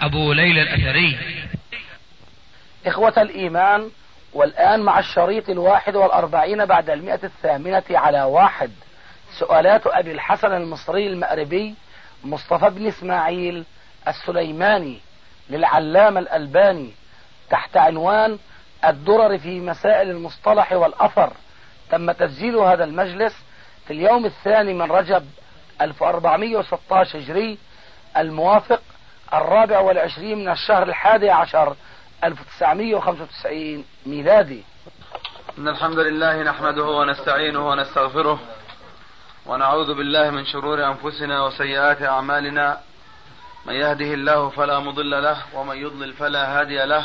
أبو ليلى الأثري. إخوة الإيمان والآن مع الشريط الواحد والأربعين بعد المئة الثامنة على واحد. سؤالات أبي الحسن المصري المأربي مصطفى بن إسماعيل السليماني للعلامة الألباني تحت عنوان الدرر في مسائل المصطلح والأثر. تم تسجيل هذا المجلس في اليوم الثاني من رجب 1416 هجري الموافق الرابع والعشرين من الشهر الحادي عشر 1995 ميلادي. إن الحمد لله نحمده ونستعينه ونستغفره ونعوذ بالله من شرور أنفسنا وسيئات أعمالنا. من يهده الله فلا مضل له ومن يضلل فلا هادي له.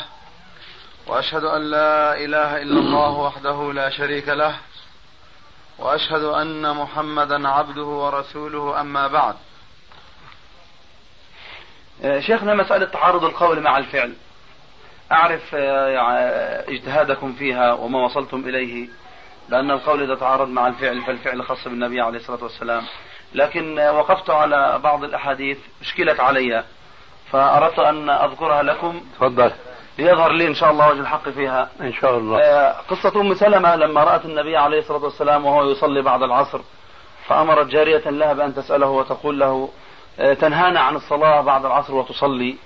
وأشهد أن لا إله إلا الله وحده لا شريك له. وأشهد أن محمدا عبده ورسوله أما بعد. شيخنا مسألة تعارض القول مع الفعل. أعرف اجتهادكم فيها وما وصلتم إليه لأن القول إذا تعارض مع الفعل فالفعل خاص بالنبي عليه الصلاة والسلام. لكن وقفت على بعض الأحاديث اشكلت علي فأردت أن أذكرها لكم. تفضل. ليظهر لي إن شاء الله وجه الحق فيها. إن شاء الله. قصة أم سلمة لما رأت النبي عليه الصلاة والسلام وهو يصلي بعد العصر فأمرت جارية لها بأن تسأله وتقول له تنهانا عن الصلاة بعد العصر وتصلي.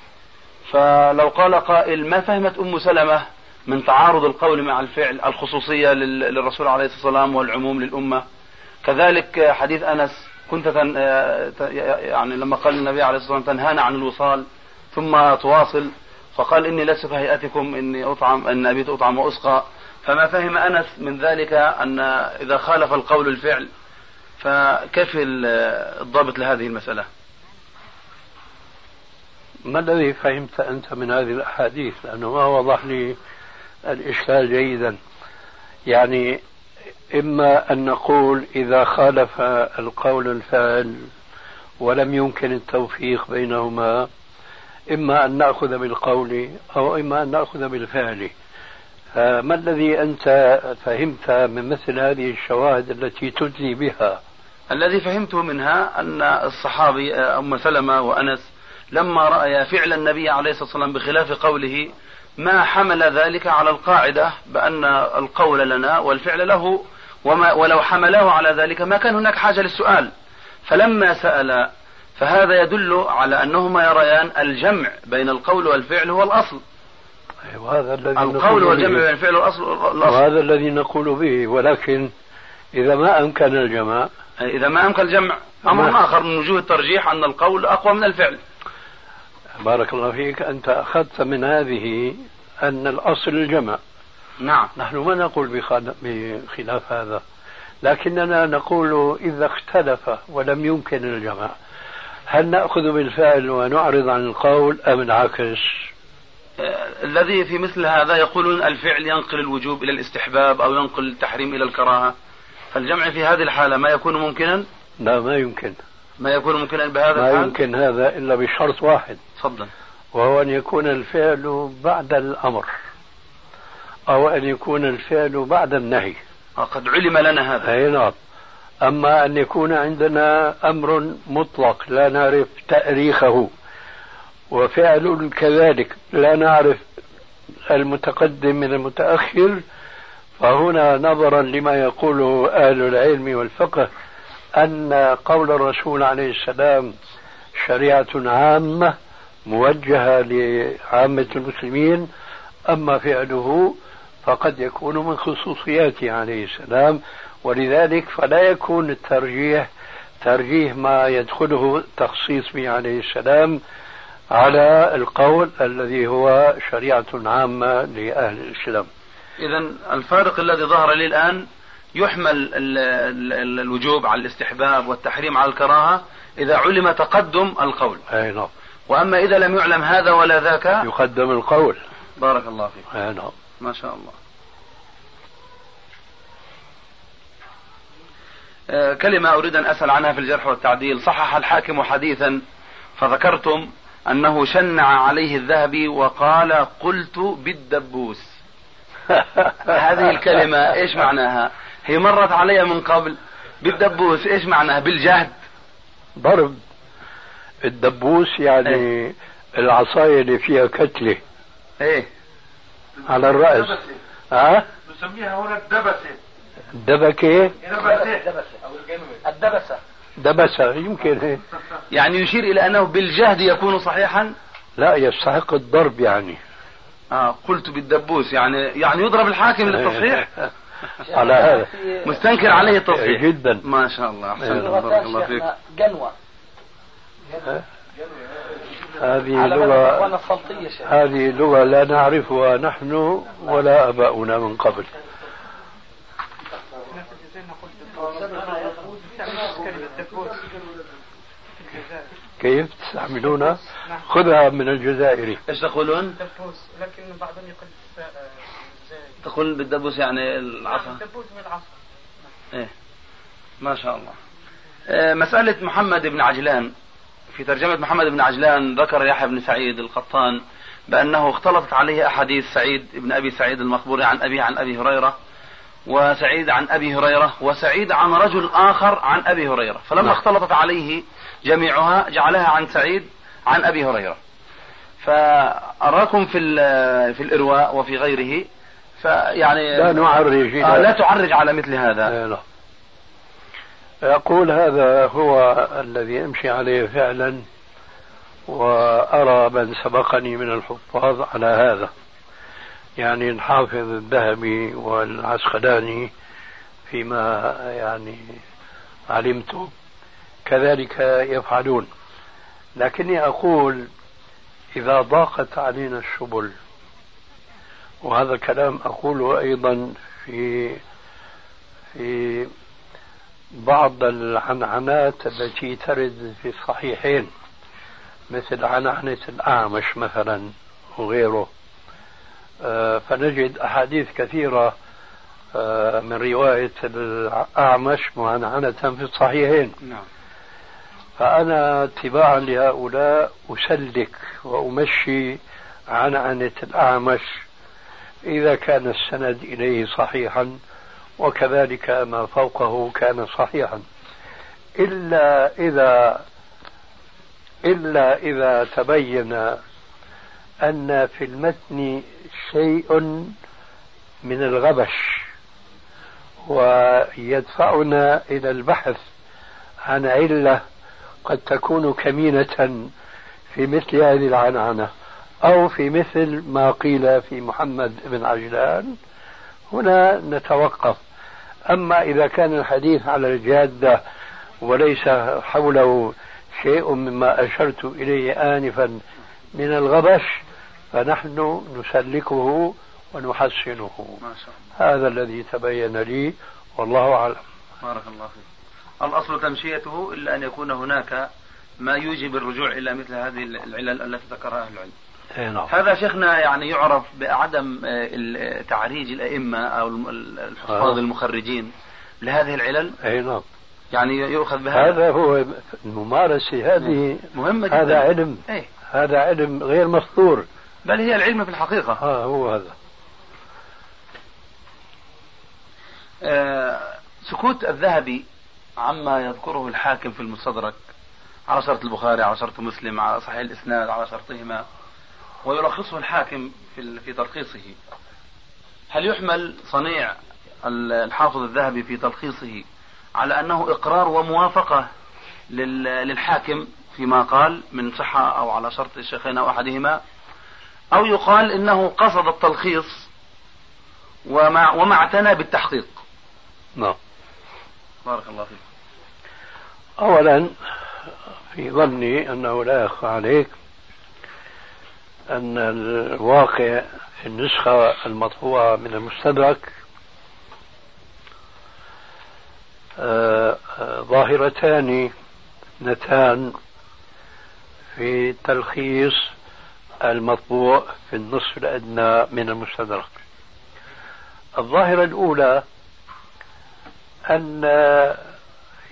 فلو قال قائل ما فهمت أم سلمة من تعارض القول مع الفعل الخصوصية للرسول عليه الصلاة والسلام والعموم للأمة؟ كذلك حديث أنس كنت تن يعني لما قال النبي عليه الصلاة والسلام تنهانا عن الوصال ثم تواصل فقال إني لست كهيئتكم إني أطعم إن أبيت أطعم وأسقى. فما فهم أنس من ذلك أن إذا خالف القول الفعل فكيف الضابط لهذه المسألة؟ ما الذي فهمت أنت من هذه الأحاديث؟ لأنه ما وضح لي الإشكال جيدا. يعني إما أن نقول إذا خالف القول الفعل ولم يمكن التوفيق بينهما إما أن نأخذ بالقول أو إما أن نأخذ بالفعل. ما الذي أنت فهمت من مثل هذه الشواهد التي تجزي بها؟ الذي فهمته منها أن الصحابي أم سلمة وأنس لما رأيا فعل النبي عليه الصلاة والسلام بخلاف قوله ما حمل ذلك على القاعدة بأن القول لنا والفعل له وما ولو حمله على ذلك ما كان هناك حاجة للسؤال. فلما سأل فهذا يدل على أنهما يريان الجمع بين القول والفعل هو الأصل. وهذا الذي القول والجمع بين الفعل والأصل الأصل. وهذا الذي نقول به ولكن إذا ما أمكن الجمع إذا ما أمكن الجمع أمر آخر من وجوه الترجيح أن القول أقوى من الفعل. بارك الله فيك أنت أخذت من هذه أن الأصل الجمع. نعم. نحن ما نقول بخلاف هذا لكننا نقول إذا اختلف ولم يمكن الجمع هل نأخذ بالفعل ونعرض عن القول أم العكس؟ الذي في مثل هذا يقولون الفعل ينقل الوجوب إلى الاستحباب أو ينقل التحريم إلى الكراهة. فالجمع في هذه الحالة ما يكون ممكنا؟ لا ما يمكن. ما يكون ممكنا بهذا ما الحال؟ يمكن هذا إلا بشرط واحد. تفضل. وهو أن يكون الفعل بعد الأمر. أو أن يكون الفعل بعد النهي. قد علم لنا هذا. أي نعم. أما أن يكون عندنا أمر مطلق لا نعرف تأريخه. وفعل كذلك لا نعرف المتقدم من المتأخر فهنا نظرا لما يقوله أهل العلم والفقه أن قول الرسول عليه السلام شريعة عامة موجهة لعامة المسلمين أما فعله فقد يكون من خصوصياته عليه السلام. ولذلك فلا يكون الترجيح ترجيح ما يدخله تخصيص به عليه السلام على القول الذي هو شريعة عامة لأهل الإسلام. إذا الفارق الذي ظهر لي الآن يحمل ال ال الوجوب على الاستحباب والتحريم على الكراهة إذا علم تقدم القول. أي نعم. وأما إذا لم يعلم هذا ولا ذاك يقدم القول. بارك الله فيك. آه، نعم. ما شاء الله. آه، كلمة أريد أن أسأل عنها في الجرح والتعديل. صحح الحاكم حديثا فذكرتم أنه شنع عليه الذهبي وقال قلت بالدبوس. هذه الكلمة إيش معناها؟ هي مرت علي من قبل. بالدبوس إيش معناها؟ بالجهد. ضرب. الدبوس يعني إيه. العصاية اللي فيها كتلة. إيه. على الرأس. ها نسميها هنا الدبسة. دبكة. دبسة. الدبسة. دبسة يمكن. هيك يعني يشير إلى أنه بالجهد يكون صحيحا؟ لا يستحق الضرب يعني. آه قلت بالدبوس يعني يعني يضرب الحاكم للتصحيح؟ على هذا. مستنكر عليه التصحيح جدا. ما شاء الله. احسنت إيه. بارك الله فيك. جنوة. هذه لغة هذه لغة لا نعرفها نحن ولا آباؤنا من قبل. كيف تستعملونها؟ خذها من الجزائري إيش تقولون؟ لكن بعضهم يقول تقول بالدبوس يعني العصا؟ دبوس بالعصا. إيه. ما شاء الله. آه، مسألة محمد بن عجلان. في ترجمة محمد بن عجلان ذكر يحيى بن سعيد القطان بأنه اختلطت عليه أحاديث سعيد بن أبي سعيد المقبوري عن أبيه عن أبي هريرة وسعيد عن أبي هريرة وسعيد عن رجل آخر عن أبي هريرة. فلما نعم. اختلطت عليه جميعها جعلها عن سعيد عن أبي هريرة. فأراكم في ال- في الإرواء وفي غيره. فيعني لا نعرج آه لا تعرج على مثل هذا. لا لا. أقول هذا هو الذي أمشي عليه فعلا وأرى من سبقني من الحفاظ على هذا. يعني الحافظ الذهبي والعسقلاني فيما يعني علمت كذلك يفعلون. لكني أقول إذا ضاقت علينا السبل وهذا الكلام أقوله أيضا في في بعض العنعنات التي ترد في الصحيحين مثل عنعنة الأعمش مثلا وغيره. آه، فنجد أحاديث كثيرة آه، من رواية الأعمش معنعنة في الصحيحين. نعم. فأنا اتباعا لهؤلاء أسلك وأمشي عنعنة الأعمش إذا كان السند إليه صحيحا وكذلك ما فوقه كان صحيحا. إلا إذا إلا إذا تبين أن في المتن شيء من الغبش ويدفعنا إلى البحث عن علة قد تكون كمينة في مثل هذه العنعنة. أو في مثل ما قيل في محمد بن عجلان. هنا نتوقف. أما إذا كان الحديث على الجادة وليس حوله شيء مما أشرت إليه آنفا من الغبش فنحن نسلكه ونحسنه. ما شاء الله. هذا الذي تبين لي والله أعلم. بارك الله فيك. الأصل تمشيته إلا أن يكون هناك ما يوجب الرجوع إلى مثل هذه العلل التي ذكرها أهل العلم. نعم. هذا شيخنا يعني يعرف بعدم آه، تعريج الأئمة أو الحفاظ آه. المخرجين لهذه العلل؟ أي نعم. يعني يؤخذ بهذا؟ هذا هو الممارسة هذه. مهمة جدا. هذا علم. إيه. هذا علم غير مسطور بل هي العلم في الحقيقة. ها هو هذا. آه، سكوت الذهبي عما يذكره الحاكم في المستدرك على شرط البخاري على شرط مسلم على صحيح الإسناد على شرطهما. ويلخصه الحاكم في في تلخيصه. هل يحمل صنيع ال- الحافظ الذهبي في تلخيصه على أنه إقرار وموافقة لل- للحاكم فيما قال من صحة أو على شرط الشيخين أو أحدهما؟ أو يقال إنه قصد التلخيص وما وما اعتنى بالتحقيق؟ نعم. بارك الله فيك. أولا في ظني أنه لا يخفى عليك أن الواقع في النسخة المطبوعة من المستدرك آه، آه، ظاهرتان اثنتان في تلخيص المطبوع في النصف الأدنى من المستدرك. الظاهرة الأولى أن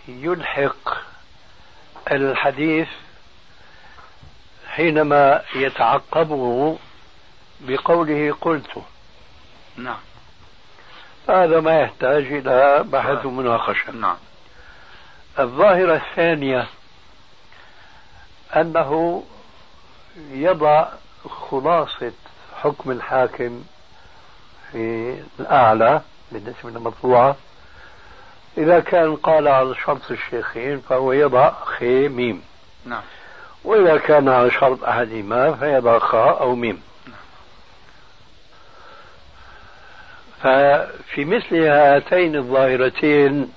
يلحق الحديث حينما يتعقبه بقوله قلت. نعم. هذا ما يحتاج إلى بحث ومناقشة نعم. الظاهرة الثانية أنه يضع خلاصة حكم الحاكم في الأعلى بالنسبة للمطبوعة. إذا كان قال على شرط الشيخين فهو يضع خي ميم نعم. وإذا كان على شرط أحدهما فيضع خاء أو ميم. ففي مثل هاتين الظاهرتين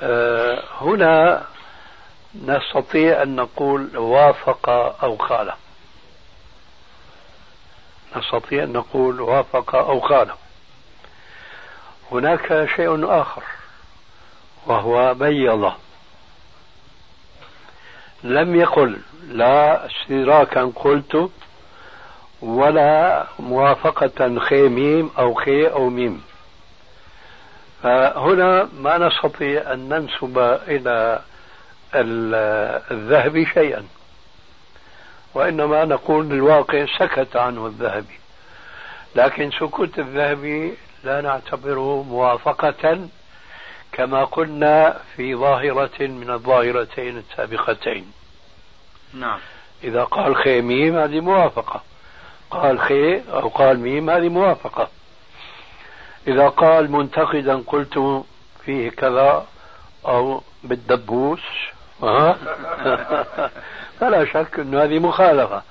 آه، هنا نستطيع أن نقول وافق أو خالف. نستطيع أن نقول وافق أو خالف. هناك شيء آخر وهو بيض لم يقل لا استدراكا قلت ولا موافقة خي ميم أو خي أو ميم. فهنا ما نستطيع أن ننسب إلى الذهبي شيئا وإنما نقول بالواقع سكت عنه الذهبي لكن سكوت الذهبي لا نعتبره موافقة كما قلنا في ظاهرة من الظاهرتين السابقتين. نعم. إذا قال خي ميم هذه موافقة. قال خي أو قال ميم هذه موافقة. إذا قال منتقدا قلت فيه كذا أو بالدبوس فلا شك أن هذه مخالفة.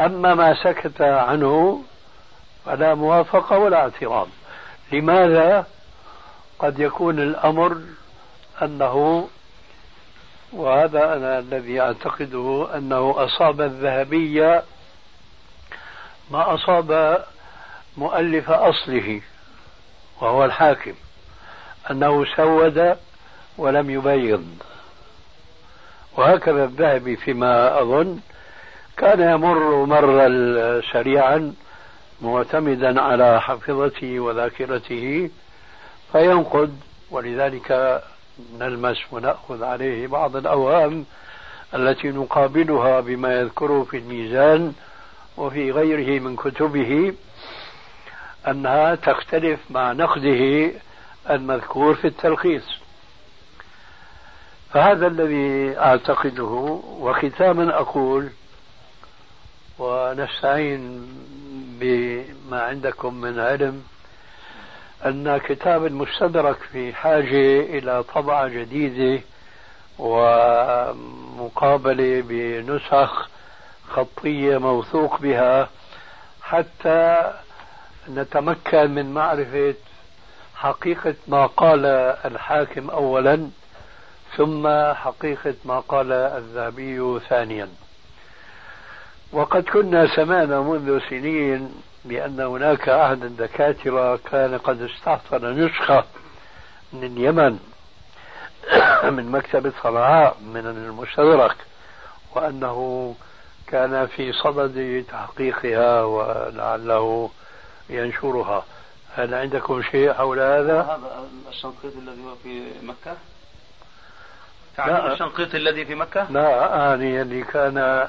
أما ما سكت عنه فلا موافقة ولا اعتراض. لماذا؟ قد يكون الأمر أنه وهذا أنا الذي أعتقده أنه أصاب الذهبية ما أصاب مؤلف أصله وهو الحاكم أنه سود ولم يبيض. وهكذا الذهبي فيما أظن كان يمر مرا سريعا معتمدا على حفظته وذاكرته فينقد ولذلك نلمس ونأخذ عليه بعض الأوهام التي نقابلها بما يذكره في الميزان وفي غيره من كتبه أنها تختلف مع نقده المذكور في التلخيص. فهذا الذي أعتقده وختاما أقول ونستعين بما عندكم من علم أن كتاب المستدرك في حاجة إلى طبعة جديدة ومقابلة بنسخ خطية موثوق بها حتى نتمكن من معرفة حقيقة ما قال الحاكم أولا ثم حقيقة ما قال الذهبي ثانيا. وقد كنا سمعنا منذ سنين بأن هناك أحد الدكاترة كان قد استحضر نسخة من اليمن من مكتبة صنعاء من المستدرك وأنه كان في صدد تحقيقها ولعله ينشرها هل عندكم شيء حول هذا؟ هذا الشنقيطي الذي هو في مكة؟ تعرف الشنقيطي الذي في مكة؟ لا أعني اللي كان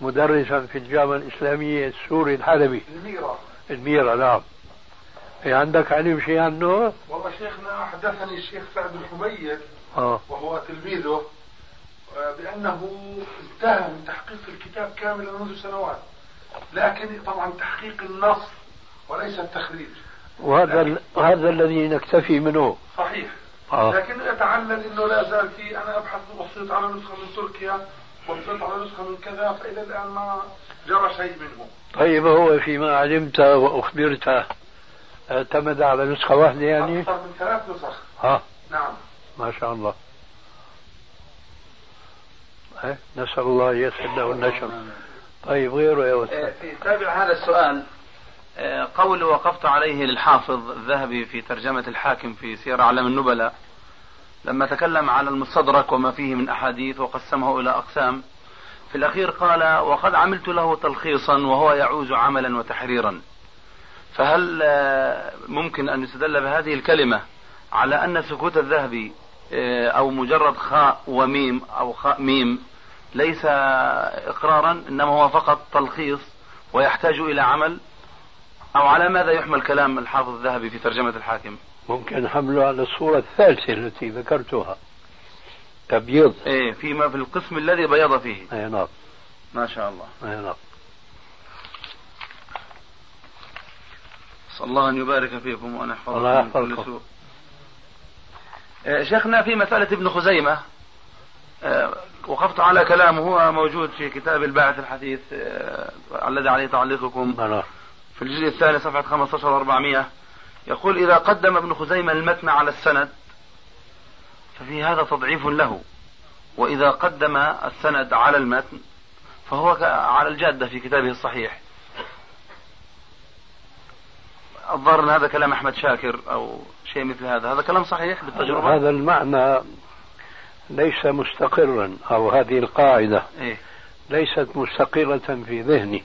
مدرسا في الجامعة الإسلامية السوري الحلبي الميرة. الميرة نعم. في عندك علم شيء عنه؟ والله شيخنا حدثني الشيخ سعد الحميد آه. وهو تلميذه آه، بأنه انتهى من تحقيق الكتاب كاملا منذ سنوات. لكن طبعا تحقيق النص وليس التخريج. وهذا ال... هذا الذي نكتفي منه. صحيح. آه. لكن يتعلل إنه لا زال في أنا أبحث وصلت على نسخة من تركيا. وصلت على نسخة من كذا فالى الآن ما جرى شيء منه. طيب هو فيما علمت وأخبرت اعتمد على نسخة واحدة يعني؟ أكثر من ثلاث نسخ. ها؟ نعم. ما شاء الله. إيه، نسأل الله يسر له النشر. طيب غيره يا أستاذ. في تابع هذا السؤال آه، قول وقفت عليه للحافظ الذهبي في ترجمة الحاكم في سير أعلام النبلاء لما تكلم على المستدرك وما فيه من أحاديث وقسمه إلى أقسام في الأخير قال وقد عملت له تلخيصا وهو يعوز عملا وتحريرا فهل آه، ممكن أن يستدل بهذه الكلمة على أن سكوت الذهبي آه، أو مجرد خاء وميم أو خاء ميم ليس إقرارا إنما هو فقط تلخيص ويحتاج إلى عمل؟ أو على ماذا يحمل كلام الحافظ الذهبي في ترجمة الحاكم؟ ممكن حمله على الصورة الثالثة التي ذكرتها. تبييض. إيه فيما في القسم الذي بيض فيه. أي نعم. ما شاء الله. أي نعم. نسأل الله أن يبارك فيكم وأن يحفظكم الله يحفظكم. سوء. آه، شيخنا في مسألة ابن خزيمة. آه، وقفت على كلامه هو موجود في كتاب الباعث الحديث آه، الذي عليه تعليقكم. نعم. في الجزء الثاني صفحة 15 و400 يقول إذا قدم ابن خزيمة المتن على السند ففي هذا تضعيف له. وإذا قدم السند على المتن فهو على الجادة في كتابه الصحيح. الظاهر أن هذا كلام أحمد شاكر أو شيء مثل هذا. هذا كلام صحيح بالتجربة؟ هذا المعنى ليس مستقرا أو هذه القاعدة إيه. ليست مستقرة في ذهني.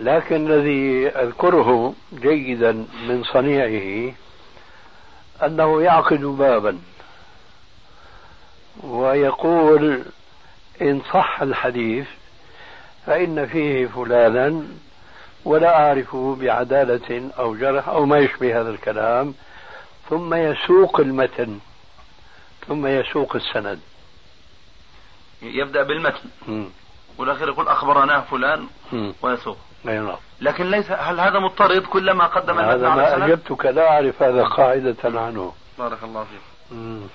لكن الذي أذكره جيدا من صنيعه أنه يعقد بابا ويقول إن صح الحديث فإن فيه فلانا ولا أعرفه بعدالة أو جرح أو ما يشبه هذا الكلام ثم يسوق المتن ثم يسوق السند يبدأ بالمتن. والأخير يقول أخبرنا فلان. ويسوق أي نعم لكن ليس هل هذا مضطرد كلما قدم هذا على ما أجبتك لا أعرف هذا قاعدة عنه. بارك الله فيك. مم.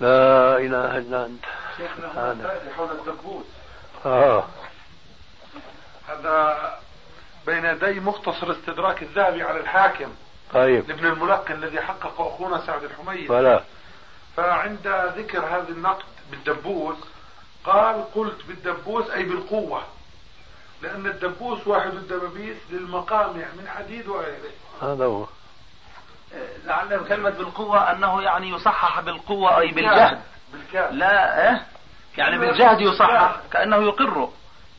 لا إله إلا أنت. شيخنا حول الدبوس آه. هذا بين يدي مختصر استدراك الذهبي على الحاكم. طيب. لابن الملقن الذي حقق أخونا سعد الحميد. فلا فعند ذكر هذا النقد بالدبوس قال قلت بالدبوس أي بالقوة. لأن الدبوس واحد الدبابيس للمقامع من حديد وغيره. هذا هو. لعل كلمة بالقوة أنه يعني يصحح بالقوة أي بالجهد. بالكاد لا إيه؟ يعني بالجهد يصحح كأنه يقر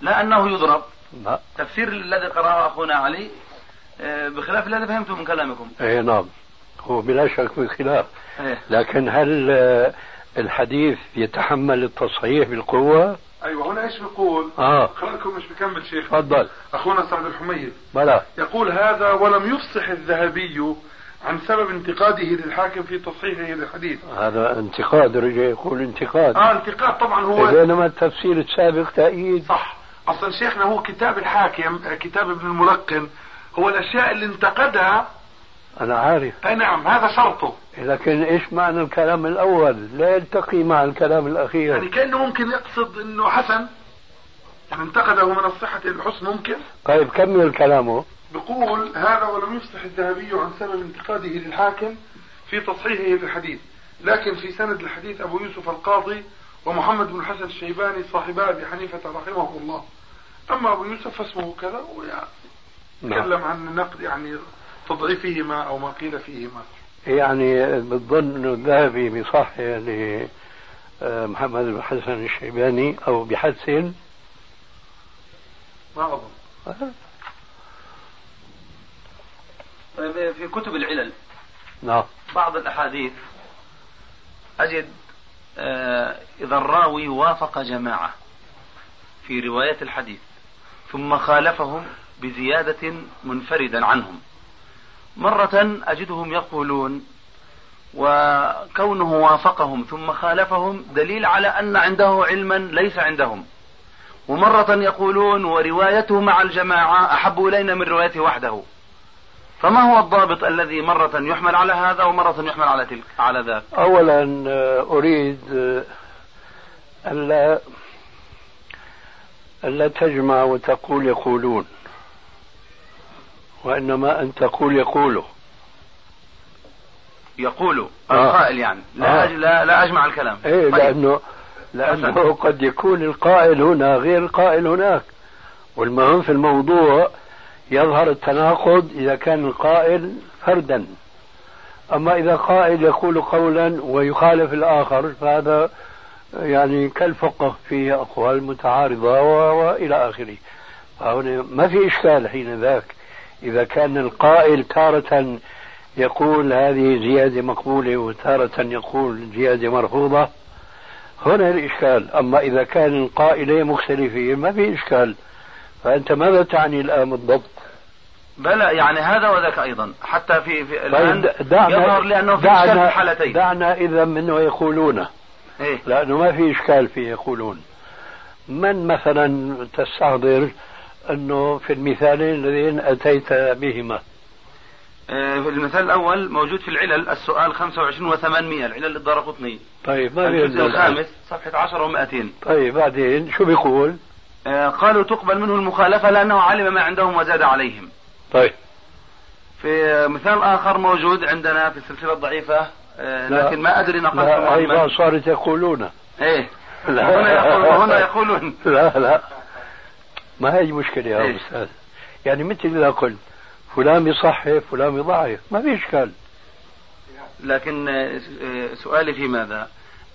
لا أنه يضرب. لا. تفسير الذي قرأه أخونا علي آه، بخلاف الذي فهمته من كلامكم. اي نعم. هو بلا شك في خلاف إيه. لكن هل آه، الحديث يتحمل التصحيح بالقوة؟ أيوه هنا إيش بيقول؟ آه. خليكم مش بكمل شيخ. تفضل. أخونا سعد الحميد. بلا يقول هذا ولم يفصح الذهبي عن سبب انتقاده للحاكم في تصحيحه للحديث. هذا انتقاد رجع يقول انتقاد. آه انتقاد طبعا هو بينما التفسير السابق تأييد. صح. أصلا شيخنا هو كتاب الحاكم كتاب ابن الملقن. هو الأشياء اللي انتقدها أنا عارف. أي نعم هذا شرطه. لكن إيش معنى الكلام الأول؟ لا يلتقي مع الكلام يعني الاخير كأنه ممكن يقصد إنه حسن؟ يعني انتقده من الصحة الحسن ممكن؟ طيب كمل كلامه بقول هذا ولم يفصح الذهبي عن سبب انتقاده للحاكم في تصحيحه للحديث لكن في سند الحديث أبو يوسف القاضي ومحمد بن الحسن الشيباني صاحبا أبي حنيفة رحمه الله. أما أبو يوسف فاسمه كذا نعم. ويتكلم عن النقد يعني تضعيفهما أو ما قيل فيهما. يعني بتظن انه الذهبي بصح لمحمد بن حسن الشيباني أو بحسن ما أظن. طيب في كتب العلل. نعم. بعض الأحاديث أجد آه، إذا الراوي وافق جماعة في رواية الحديث ثم خالفهم بزيادة منفردا عنهم. مرة أجدهم يقولون وكونه وافقهم ثم خالفهم دليل على أن عنده علما ليس عندهم. ومرة يقولون وروايته مع الجماعة أحب إلينا من روايته وحده. فما هو الضابط الذي مرة يحمل على هذا ومرة يحمل على تلك على ذاك؟ اولا آه، أريد آه، الا ألا تجمع وتقول يقولون. وإنما أن تقول يقولوا يقول آه. القائل يعني. لا, آه. أج... لا, لا أجمع الكلام. إيه طيب. لأنه لأنه قد يكون القائل هنا غير القائل هناك. والمهم في الموضوع يظهر التناقض إذا كان القائل فردا. أما إذا قائل يقول قولا ويخالف الآخر فهذا يعني كالفقه فيه أقوال متعارضة وإلى آخره. فهنا ما في إشكال حين ذاك إذا كان القائل تارة يقول هذه زيادة مقبولة وتارة يقول زيادة مرفوضة هنا الإشكال. أما إذا كان القائلين مختلفين ما في إشكال. فأنت ماذا تعني الآن بالضبط؟ بلى يعني هذا وذاك أيضا. حتى في, في طيب دعنا يظهر لي انه في دعنا, الحالتين. دعنا إذا منه يقولون. إيه؟ لأنه ما في إشكال في يقولون. من مثلا تستحضر أنه في المثالين الذين أتيت بهما. آه، في المثال الأول موجود في العلل السؤال 25 و800 العلل الدارقطني طيب ما الجزء الخامس صفحة 10 و200 طيب بعدين شو بيقول؟ آه، قالوا تقبل منه المخالفة لأنه علم ما عندهم وزاد عليهم. طيب. في مثال آخر موجود عندنا في السلسلة الضعيفة آه،. لكن ما أدري نقلت لا أيضا صارت يقولون. إيه. لا. هنا يقول هنا يقولون. لا لا. ما هي مشكلة يا إيه. أستاذ يعني مثل إذا قلت فلان بيصحح فلان بيضعف ما في إشكال لكن آه، سؤالي في ماذا؟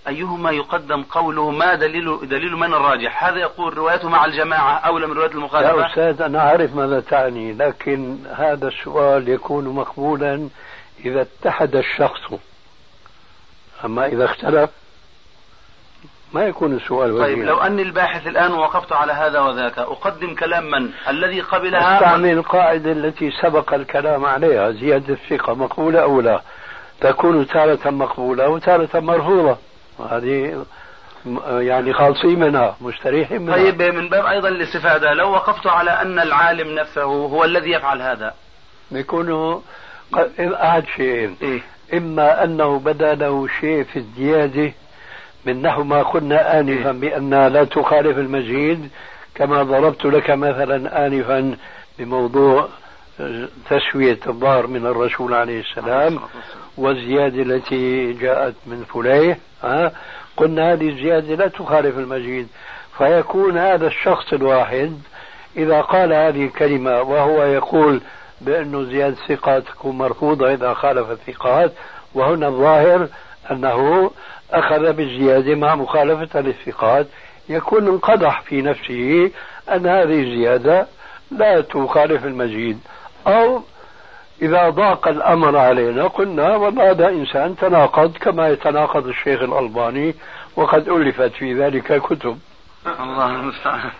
أيهما يقدم قوله ما دليل دليل من الراجح؟ هذا يقول روايته مع الجماعة أولى من رواية يا المخالفة؟ أستاذ أنا أعرف ماذا تعني لكن هذا السؤال يكون مقبولا إذا اتحد الشخص أما إذا اختلف ما يكون السؤال طيب. لو أني الباحث الآن وقفت على هذا وذاك أقدم كلام من؟ الذي قبلها أستعمل القاعدة التي سبق الكلام عليها زيادة الثقة مقبولة أو لا تكون تارة مقبولة وتارة مرفوضة هذه يعني خالصين منها مستريحين منها طيب من باب أيضا الاستفادة لو وقفت على أن العالم نفسه هو الذي يفعل هذا بيكونوا ق- أحد شيئين إيه؟ إما أنه بدا له شيء في الزيادة من نحو ما قلنا آنفا بأنها لا تخالف المزيد كما ضربت لك مثلا آنفا بموضوع آه، تسوية الظهر من الرسول عليه السلام والزيادة التي جاءت من فليه ها قلنا هذه الزيادة لا تخالف المزيد. فيكون هذا الشخص الواحد إذا قال هذه الكلمة وهو يقول بأنه زيادة الثقات تكون مرفوضة إذا خالف الثقات وهنا الظاهر أنه أخذ بالزيادة مع مخالفة للثقات يكون انقدح في نفسه أن هذه الزيادة لا تخالف المزيد. أو إذا ضاق الأمر علينا قلنا والله هذا إنسان تناقض كما يتناقض الشيخ الألباني وقد ألفت في ذلك كتب. الله المستعان.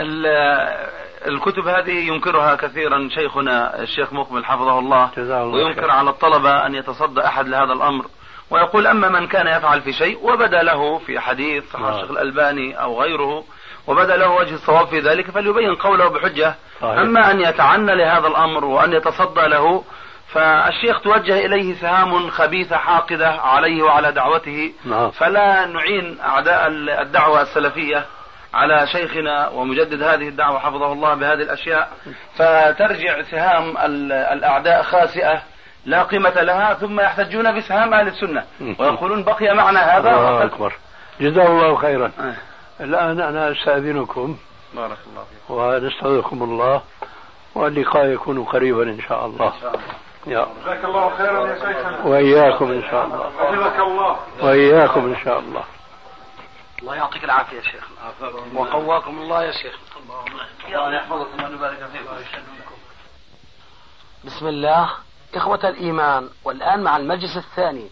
ال- الكتب هذه ينكرها كثيرا شيخنا الشيخ مقبل حفظه الله. وينكر. على الطلبة أن يتصدى أحد لهذا الأمر. ويقول أما من كان يفعل في شيء وبدا له في حديث صحيح نعم. الشيخ الألباني أو غيره وبدا له وجه الصواب في ذلك فليبين قوله بحجة صحيح. أما أن يتعنى لهذا الأمر وأن يتصدى له فالشيخ توجه إليه سهام خبيثة حاقدة عليه وعلى دعوته نعم. فلا نعين أعداء الدعوة السلفية على شيخنا ومجدد هذه الدعوة حفظه الله بهذه الأشياء فترجع سهام ال- الأعداء خاسئة لا قيمة لها ثم يحتجون بسهام أهل السنة. ويقولون بقي معنا هذا الله أكبر. جزاه الله خيرا. آه. الآن أنا أستأذنكم. بارك الله فيك. ونستودعكم الله. واللقاء يكون قريبا إن شاء الله. يا جزاك الله خيرا يا شيخنا. وإياكم إن شاء الله. حفظك الله. وإياكم إن شاء الله. الله يعطيك العافية يا شيخ وقواكم الله يا شيخ الله يحفظكم ويبارك فيكم. بسم الله. إخوة الإيمان والآن مع المجلس الثاني.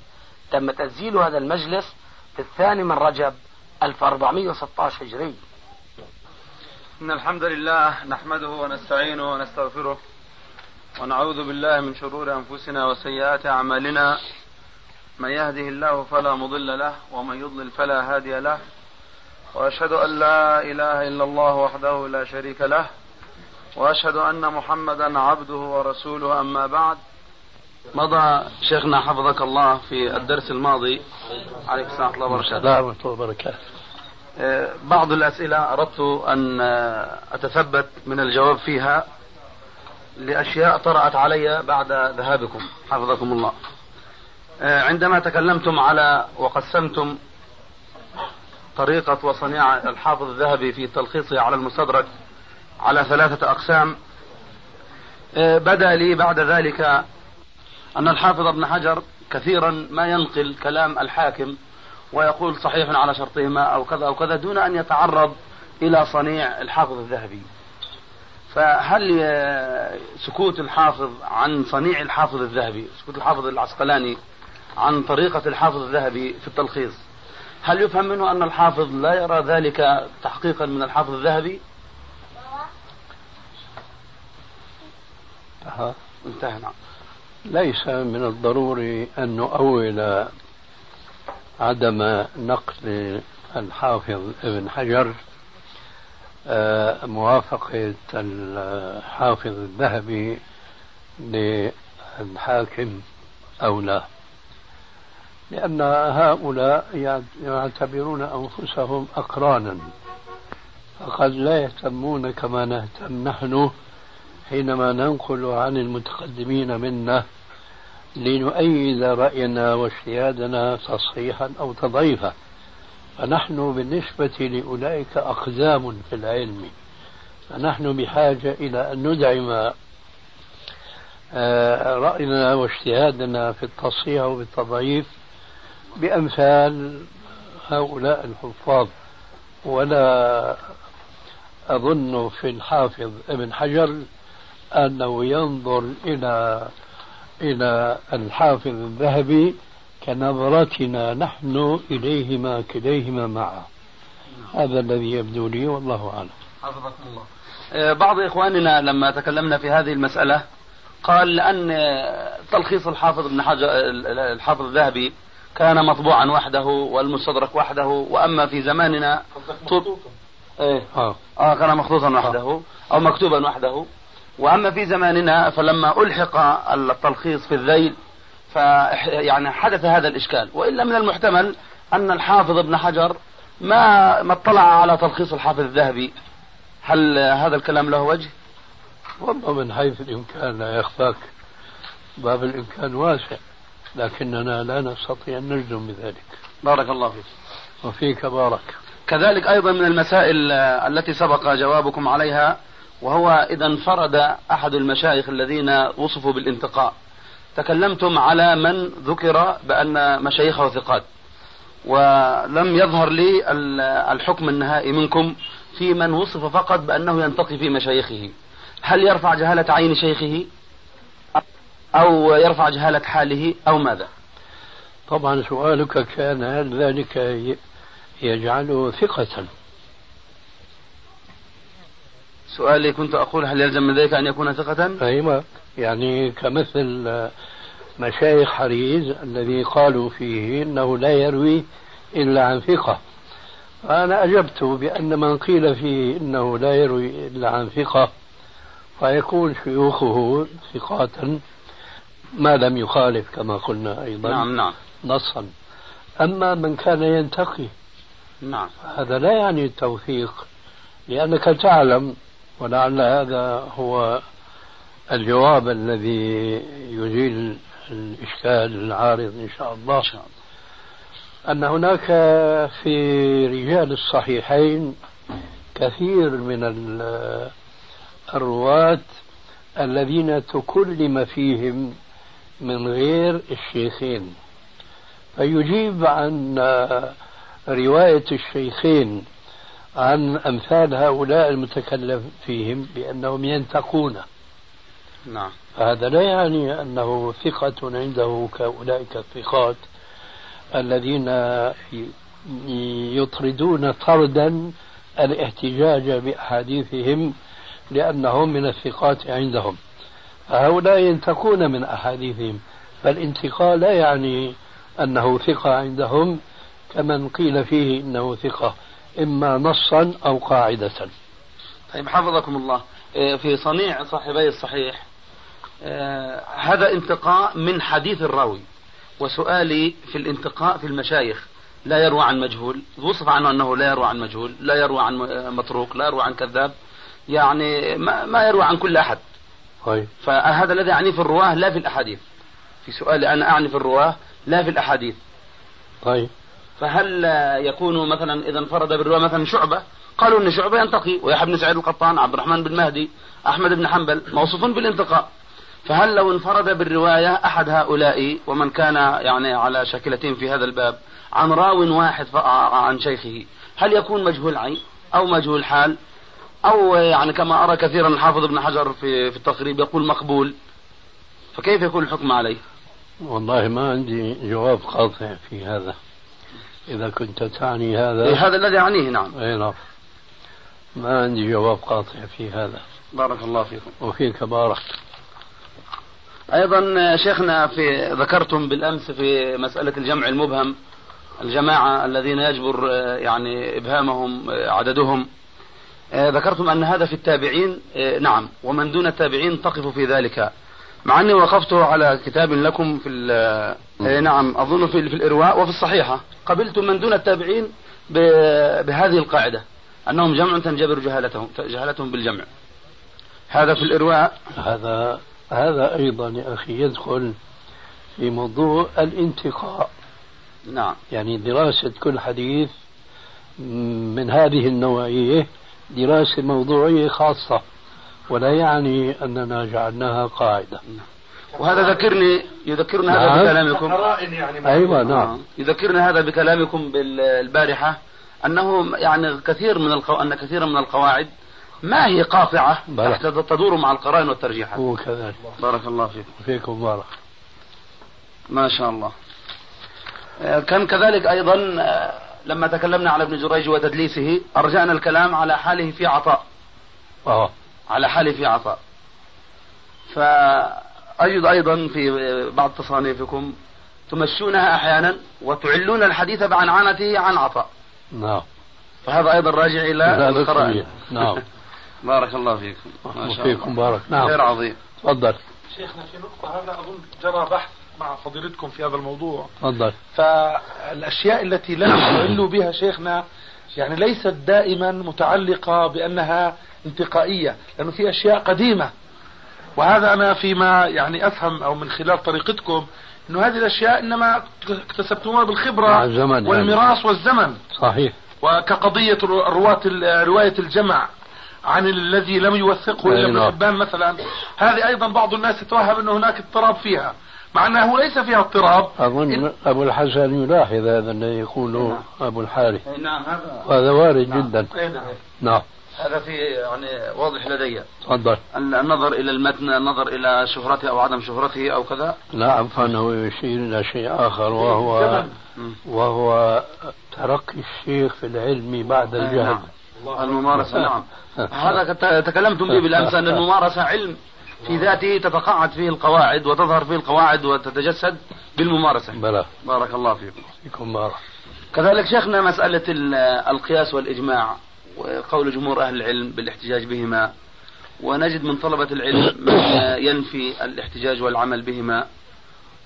تم تسجيل هذا المجلس في الثاني من رجب 1416 هجري. إن الحمد لله نحمده ونستعينه ونستغفره ونعوذ بالله من شرور أنفسنا وسيئات أعمالنا. من يهده الله فلا مضل له ومن يضلل فلا هادي له. وأشهد أن لا إله إلا الله وحده لا شريك له. وأشهد أن محمدا عبده ورسوله أما بعد. مضى شيخنا حفظك الله في الدرس الماضي. عليك السلام ورحمة الله وبركاته. ورحمة الله وبركاته. آه، بعض الأسئلة أردت أن آه، أتثبت من الجواب فيها لأشياء طرأت علي بعد ذهابكم. حفظكم الله. آه، عندما تكلمتم على وقسمتم طريقة وصنيع الحافظ الذهبي في تلخيصه على المستدرك على ثلاثة أقسام بدا لي بعد ذلك أن الحافظ ابن حجر كثيرا ما ينقل كلام الحاكم ويقول صحيح على شرطهما أو كذا أو كذا دون أن يتعرض إلى صنيع الحافظ الذهبي. فهل سكوت الحافظ عن صنيع الحافظ الذهبي سكوت الحافظ العسقلاني عن طريقة الحافظ الذهبي في التلخيص هل يفهم منه أن الحافظ لا يرى ذلك تحقيقا من الحافظ الذهبي؟ انتهى نعم. ليس من الضروري أن نؤول عدم نقل الحافظ ابن حجر آه، موافقة الحافظ الذهبي للحاكم أو لا. لأن هؤلاء يعتبرون أنفسهم أقرانا فقد لا يهتمون كما نهتم نحن حينما ننقل عن المتقدمين منا لنؤيد رأينا واجتهادنا تصحيحا أو تضعيفا. فنحن بالنسبة لأولئك أقدام في العلم. فنحن بحاجة إلى أن ندعم آه، رأينا واجتهادنا في التصحيح وبالتضعيف بأمثال هؤلاء الحفاظ. ولا أظن في الحافظ ابن حجر أنه ينظر إلى إلى الحافظ الذهبي كنظرتنا نحن إليهما كليهما معا هذا الذي يبدو لي والله أعلم. حفظكم الله. آه، بعض إخواننا لما تكلمنا في هذه المسألة قال لأن تلخيص الحافظ ابن حجر الحافظ الذهبي كان مطبوعا وحده والمستدرك وحده وأما في زماننا طب إيه. آه, آه كان مخطوطا وحده أو مكتوبا وحده. وأما في زماننا فلما ألحق التلخيص في الذيل ف يعني حدث هذا الإشكال. وإلا من المحتمل أن الحافظ ابن حجر ما ما اطلع على تلخيص الحافظ الذهبي. هل هذا الكلام له وجه؟ والله من حيث الإمكان لا يخفاك. باب الإمكان واسع لكننا لا نستطيع أن نجزم بذلك. بارك الله فيك. وفيك بارك. كذلك أيضا من المسائل التي سبق جوابكم عليها وهو إذا انفرد أحد المشايخ الذين وصفوا بالانتقاء. تكلمتم على من ذكر بأن مشايخه ثقات. ولم يظهر لي الحكم النهائي منكم في من وصف فقط بأنه ينتقي في مشايخه. هل يرفع جهالة عين شيخه؟ أو يرفع جهالة حاله؟ أو ماذا؟ طبعا سؤالك كان هل ذلك يجعله ثقة؟ سؤالي كنت أقول هل يلزم من ذلك أن يكون ثقة؟ أيوة. يعني كمثل مشايخ حريز الذي قالوا فيه إنه لا يروي إلا عن ثقة. فانا أجبت بأن من قيل فيه إنه لا يروي إلا عن ثقة فيكون شيوخه ثقات ما لم يخالف كما قلنا أيضا نعم نعم. نصا. أما من كان ينتقي نعم. هذا لا يعني التوثيق لأنك تعلم ولعل هذا هو الجواب الذي يزيل الإشكال العارض إن شاء الله. أن هناك في رجال الصحيحين كثير من الرواة الذين تكلم فيهم من غير الشيخين فيجيب عن رواية الشيخين عن أمثال هؤلاء المتكلم فيهم بأنهم ينتقون. نعم. هذا لا يعني أنه ثقة عنده كأولئك الثقات الذين يطردون طردا الاحتجاج بأحاديثهم لأنهم من الثقات عندهم. هؤلاء ينتقون من أحاديثهم فالانتقاء لا يعني أنه ثقة عندهم كمن قيل فيه إنه ثقة. إما نصا أو قاعدة. طيب حفظكم الله. إيه، في صنيع صاحبي الصحيح. آه، هذا انتقاء من حديث الراوي وسؤالي في الانتقاء في المشايخ. لا يروى عن مجهول وصف عنه أنه لا يروى عن مجهول لا يروى عن متروك لا يروى عن كذاب. يعني ما, ما يروى عن كل أحد. طيب. فهذا الذي أعني في الرواة لا في الأحاديث. في سؤالي أنا أعني في الرواة لا في الأحاديث. طيب. فهل يكون مثلا إذا انفرد بالرواة مثلا شعبة؟ قالوا أن شعبة ينتقي ويحيى بن سعيد القطان عبد الرحمن بن مهدي أحمد بن حنبل موصوفون بالانتقاء. فهل لو انفرد بالرواية أحد هؤلاء ومن كان يعني على شكلتين في هذا الباب عن راو واحد عن شيخه هل يكون مجهول عين أو مجهول حال؟ أو يعني كما أرى كثيرا الحافظ ابن حجر في, في التقريب يقول مقبول. فكيف يكون الحكم عليه؟ والله ما عندي جواب قاطع في هذا. إذا كنت تعني هذا. إيه هذا الذي أعنيه نعم. أي نعم. ما عندي جواب قاطع في هذا. بارك الله فيكم. وفيك بارك. أيضا شيخنا في ذكرتم بالأمس في مسألة الجمع المبهم الجماعة الذين يجبر يعني إبهامهم عددهم. ذكرتم أن هذا في التابعين نعم. ومن دون التابعين تقف في ذلك. مع أني وقفت على كتاب لكم في نعم أظن في, في الإرواء وفي الصحيحة. قبلت من دون التابعين بهذه القاعدة أنهم جمع تنجبر جهالتهم جهالتهم بالجمع. هذا في الإرواء. هذا هذا أيضا يا أخي يدخل في موضوع الانتقاء. نعم. يعني دراسة كل حديث من هذه النوعية دراسة موضوعية خاصة. ولا يعني أننا جعلناها قاعدة. وهذا ذكرني يذكرنا هذا نعم. بكلامكم. يعني أيوة نعم. يذكرنا هذا بكلامكم بالبارحة أنه يعني كثير من القو... أن كثيرا من القواعد ما هي قاطعة. تحت تدور مع القرائن والترجيحات. هو كذلك. بارك الله فيكم فيكم بارك. ما شاء الله. آه، كان كذلك أيضا آه، لما تكلمنا على ابن جريج وتدليسه أرجعنا الكلام على حاله في عطاء. آه. على حاله في عطاء. فأجد أيضا في بعض تصانيفكم تمشونها أحيانا وتعلون الحديث بعنعنته عن عطاء. نعم. فهذا أيضا راجع إلى لا القرائن. نعم. بارك الله فيكم. ما شاء الله. وفيكم بارك. نعم. خير عظيم. تفضل. شيخنا في نقطة هذا أظن جرى بحث مع فضيلتكم في هذا الموضوع. تفضل. فالأشياء التي لا نستعل بها شيخنا يعني ليست دائما متعلقة بأنها انتقائية لأنه في أشياء قديمة. وهذا أنا فيما يعني أفهم أو من خلال طريقتكم أنه هذه الأشياء إنما اكتسبتموها بالخبرة الزمن يعني. والزمن. صحيح. وكقضية رواة رواية الجمع عن الذي لم يوثقه إلا ابن نعم. حبان مثلا هذه أيضا بعض الناس يتوهم إنه هناك اضطراب فيها. مع أنه ليس فيها اضطراب. أظن أبو الحسن يلاحظ هذا الذي يقوله أبو الحارث. نعم هذا وهذا وارد جدا. إيه نعم. نعم. هذا في يعني واضح لدي. تفضل. النظر إلى المتن النظر إلى شهرته أو عدم شهرته أو كذا؟ لا فإنه يشير إلى شيء آخر وهو زمن. وهو ترقي الشيخ في العلم بعد الجهل. الممارسة نعم. هذا تكلمتم به بالأمس أن الممارسة علم في ذاته تتقاعد فيه القواعد وتظهر فيه القواعد وتتجسد بالممارسة. بلى. بارك الله فيكم. فيكم بارك. كذلك شيخنا مسألة ال- القياس والإجماع. وقول جمهور أهل العلم بالاحتجاج بهما ونجد من طلبة العلم من ينفي الاحتجاج والعمل بهما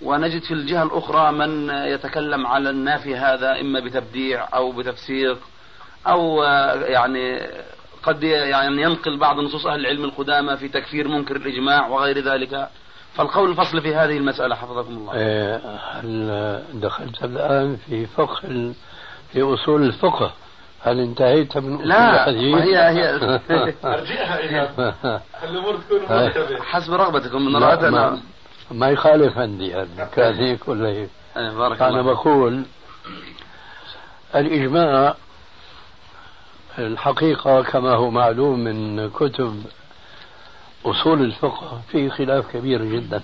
ونجد في الجهة الأخرى من يتكلم على النافي هذا إما بتبديع أو بتفسيق أو يعني قد يعني ينقل بعض نصوص أهل العلم القدامى في تكفير منكر الإجماع وغير ذلك. فالقول الفصل في هذه المسألة حفظكم الله. هل دخلت الآن في فقه في أصول الفقه. هل انتهيت من اصول لا؟ وهي هي أرجعها إلى الأمور تكون. مرتبه حسب رغبتكم من رأيت ما, ما يخالف عندي يعني كان هيك ولا هيك بارك أنا الله بقول الإجماع الحقيقة كما هو معلوم من كتب أصول الفقه فيه خلاف كبير جدا.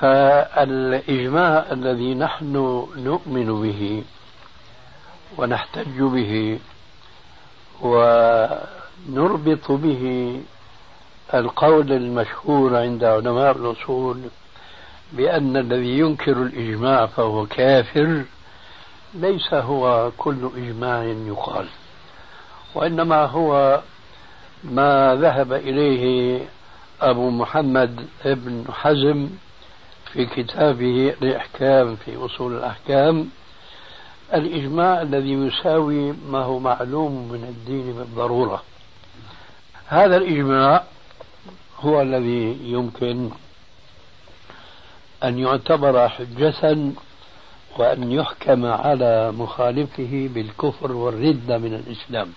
فالإجماع الذي نحن نؤمن به ونحتج به ونربط به القول المشهور عند علماء الأصول بأن الذي ينكر الإجماع فهو كافر ليس هو كل إجماع يقال وإنما هو ما ذهب إليه أبو محمد ابن حزم في كتابه الإحكام في أصول الأحكام الإجماع الذي يساوي ما هو معلوم من الدين بالضرورة هذا الإجماع هو الذي يمكن أن يعتبر حجة وأن يحكم على مخالفه بالكفر والردة من الإسلام.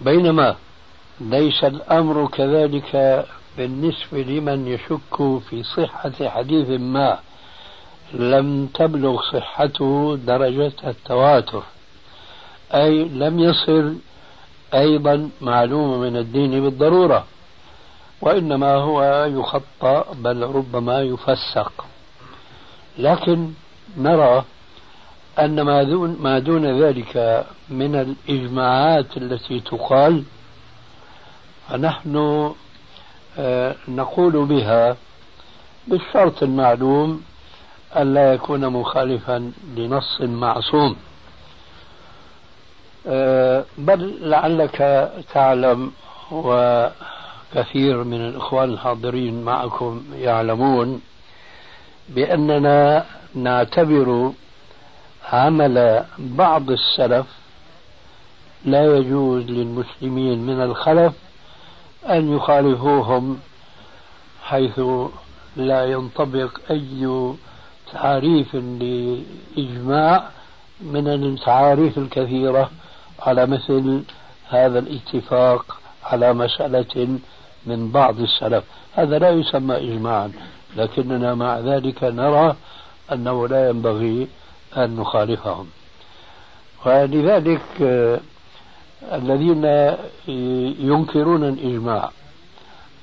بينما ليس الأمر كذلك بالنسبة لمن يشك في صحة حديث ما لم تبلغ صحته درجة التواتر. أي لم يصل أيضا معلوم من الدين بالضرورة وإنما هو يخطأ بل ربما يفسق. لكن نرى أن ما دون, ما دون ذلك من الإجماعات التي تقال فنحن آه، نقول بها بالشرط المعلوم ألا يكون مخالفا لنص معصوم. آه، بل لعلك تعلم وكثير من الإخوان الحاضرين معكم يعلمون بأننا نعتبر عمل بعض السلف لا يجوز للمسلمين من الخلف أن يخالفوهم حيث لا ينطبق أي تعريف لإجماع من التعاريف الكثيرة على مثل هذا الاتفاق على مسألة من بعض السلف. هذا لا يسمى إجماعا لكننا مع ذلك نرى أنه لا ينبغي أن نخالفهم. ولذلك آه، الذين ينكرون الإجماع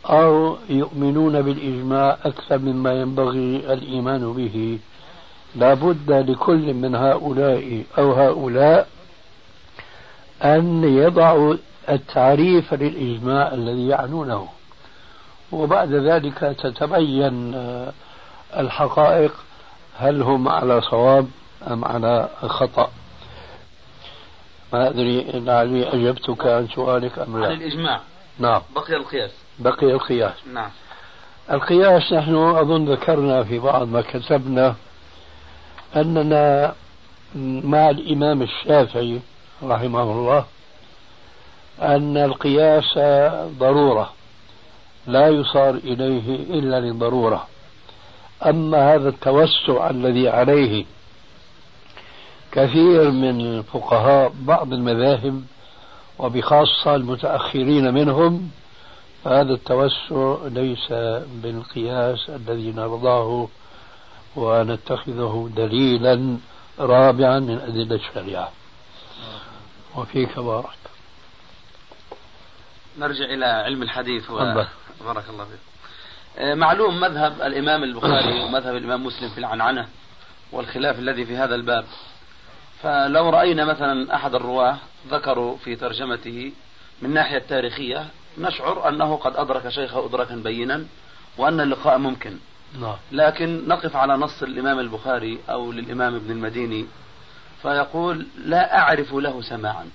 أو يؤمنون بالإجماع أكثر مما ينبغي الإيمان به. لابد لكل من هؤلاء أو هؤلاء أن يضعوا التعريف للإجماع الذي يعنونه. وبعد ذلك تتبين آه، الحقائق هل هم على صواب أم على خطأ. ما أدري لعلي أجبتك عن سؤالك أم لا. عن الإجماع. نعم. بقي القياس بقي القياس نعم. القياس نحن أظن ذكرنا في بعض ما كتبنا أننا مع الإمام الشافعي رحمه الله أن القياس ضرورة لا يصار إليه إلا لضرورة. أما هذا التوسع الذي عليه كثير من فقهاء بعض المذاهب وبخاصة المتأخرين منهم هذا التوسع ليس بالقياس الذي نرضاه ونتخذه دليلا رابعا من أدلة الشريعة. وفيك بارك. نرجع إلى علم الحديث و... بارك الله فيك. آه، معلوم مذهب الإمام البخاري ومذهب الإمام مسلم في العنعنة والخلاف الذي في هذا الباب. فلو رأينا مثلا أحد الرواة ذكروا في ترجمته من الناحية التاريخية نشعر أنه قد أدرك شيخه إدراكا بينا وأن اللقاء ممكن نعم. لكن نقف على نص الإمام البخاري أو للإمام ابن المديني فيقول لا أعرف له سماعا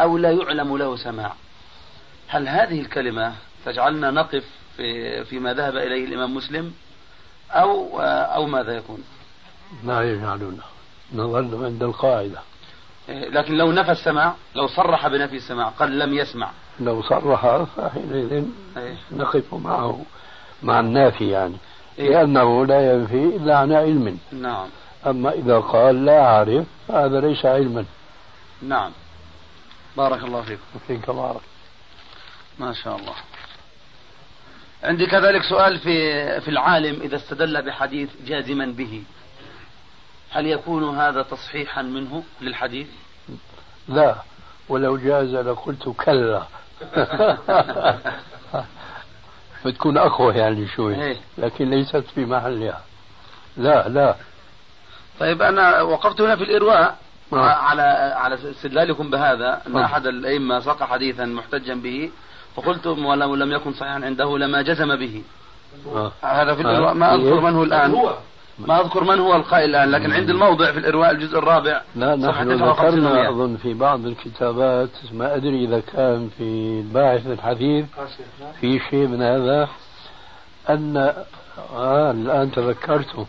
أو لا يعلم له سماع هل هذه الكلمة تجعلنا نقف في فيما ذهب إليه الإمام مسلم أو أو ماذا يكون؟ لا يجعلنا نظل عند القاعدة إيه، لكن لو نفى السماع لو صرح بنفي السماع قال لم يسمع لو صرح فحينئذ إيه. نقف معه مع النافي يعني إيه؟ لأنه لا ينفي إلا عن علم. نعم. أما إذا قال لا أعرف فهذا ليس علما. نعم. بارك الله فيكم. فيك بارك ما شاء الله. عندي كذلك سؤال في في العالم إذا استدل بحديث جازما به. هل يكون هذا تصحيحا منه للحديث؟ لا. ولو جاز لقلت كلا. بتكون أقوى يعني شوي. إيه. لكن ليست في محلها. لا لا. طيب أنا وقفت هنا في الإرواء آه. على على استدلالكم بهذا أن آه. أحد الأئمة ساق حديثا محتجا به. فقلت ولو لم يكن صحيحا عنده لما جزم به. آه. هذا في الإرواء. ما أذكر من هو الآن. ما أذكر من هو القائل الآن لكن عند الموضع في الإرواء الجزء الرابع لا نحن ذكرنا أظن في بعض الكتابات ما أدري إذا كان في باعث الحديث في شيء من هذا أن آه الآن تذكرته.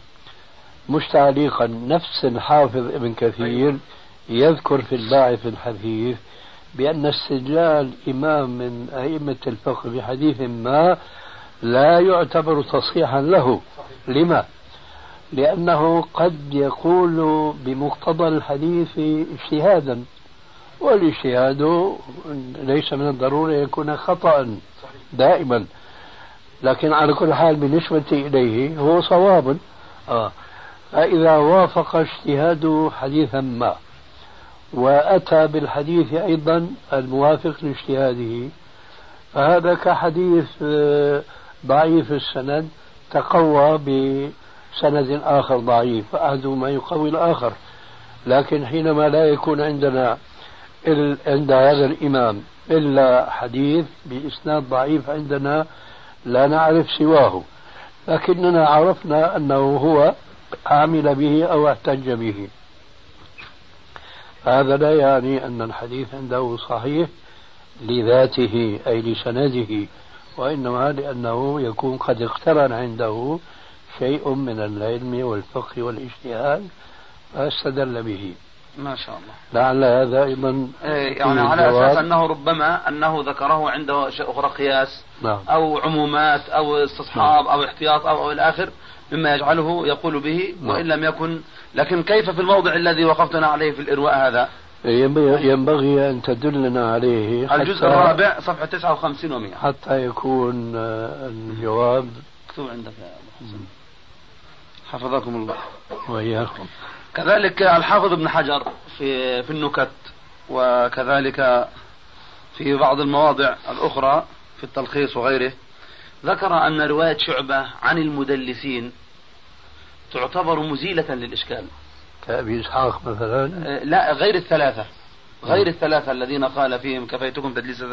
مش تعليقا نفس الحافظ ابن كثير يذكر في الباعث الحديث بأن استدلال إمام من أئمة الفقه بحديث ما لا يعتبر تصحيحا له. لما؟ لأنه قد يقول بمقتضى الحديث اجتهادا والاجتهاد ليس من الضروري يكون خطأ دائما لكن على كل حال بالنسبة إليه هو صواب آه. فإذا وافق اجتهاده حديثا ما وأتى بالحديث أيضا الموافق لاجتهاده فهذا كحديث آه، ضعيف السند تقوى بسند آخر ضعيف فأحدهما يقوي الآخر. لكن حينما لا يكون عندنا عند هذا الإمام إلا حديث بإسناد ضعيف عندنا لا نعرف سواه. لكننا عرفنا أنه هو عمل به أو احتج به. هذا لا يعني أن الحديث عنده صحيح لذاته أي لسنده وإنما لأنه يكون قد اقترن عنده شيء من العلم والفقه والاجتهاد فاستدل به ما شاء الله لعل هذا أيضا إيه، يعني على أساس أنه ربما أنه ذكره عنده اشياء أخرى قياس نعم. أو عمومات أو استصحاب نعم. أو احتياط أو, أو إلى آخر مما يجعله يقول به نعم. وإن لم يكن لكن كيف في الموضع الذي وقفتنا عليه في الإرواء هذا؟ ينبغي أن تدلنا عليه الجزء الرابع صفحة 59 و100 حتى يكون آه، الجواب مكتوب عندك يا أبو حسن حفظكم الله. وإياكم. كذلك الحافظ ابن حجر في في النكت وكذلك في بعض المواضع الأخرى في التلخيص وغيره ذكر أن رواية شعبة عن المدلسين تعتبر مزيلة للإشكال. كأبي إسحاق مثلا. آه، لا غير الثلاثة. غير الثلاثة الذين قال فيهم كفيتكم تدليس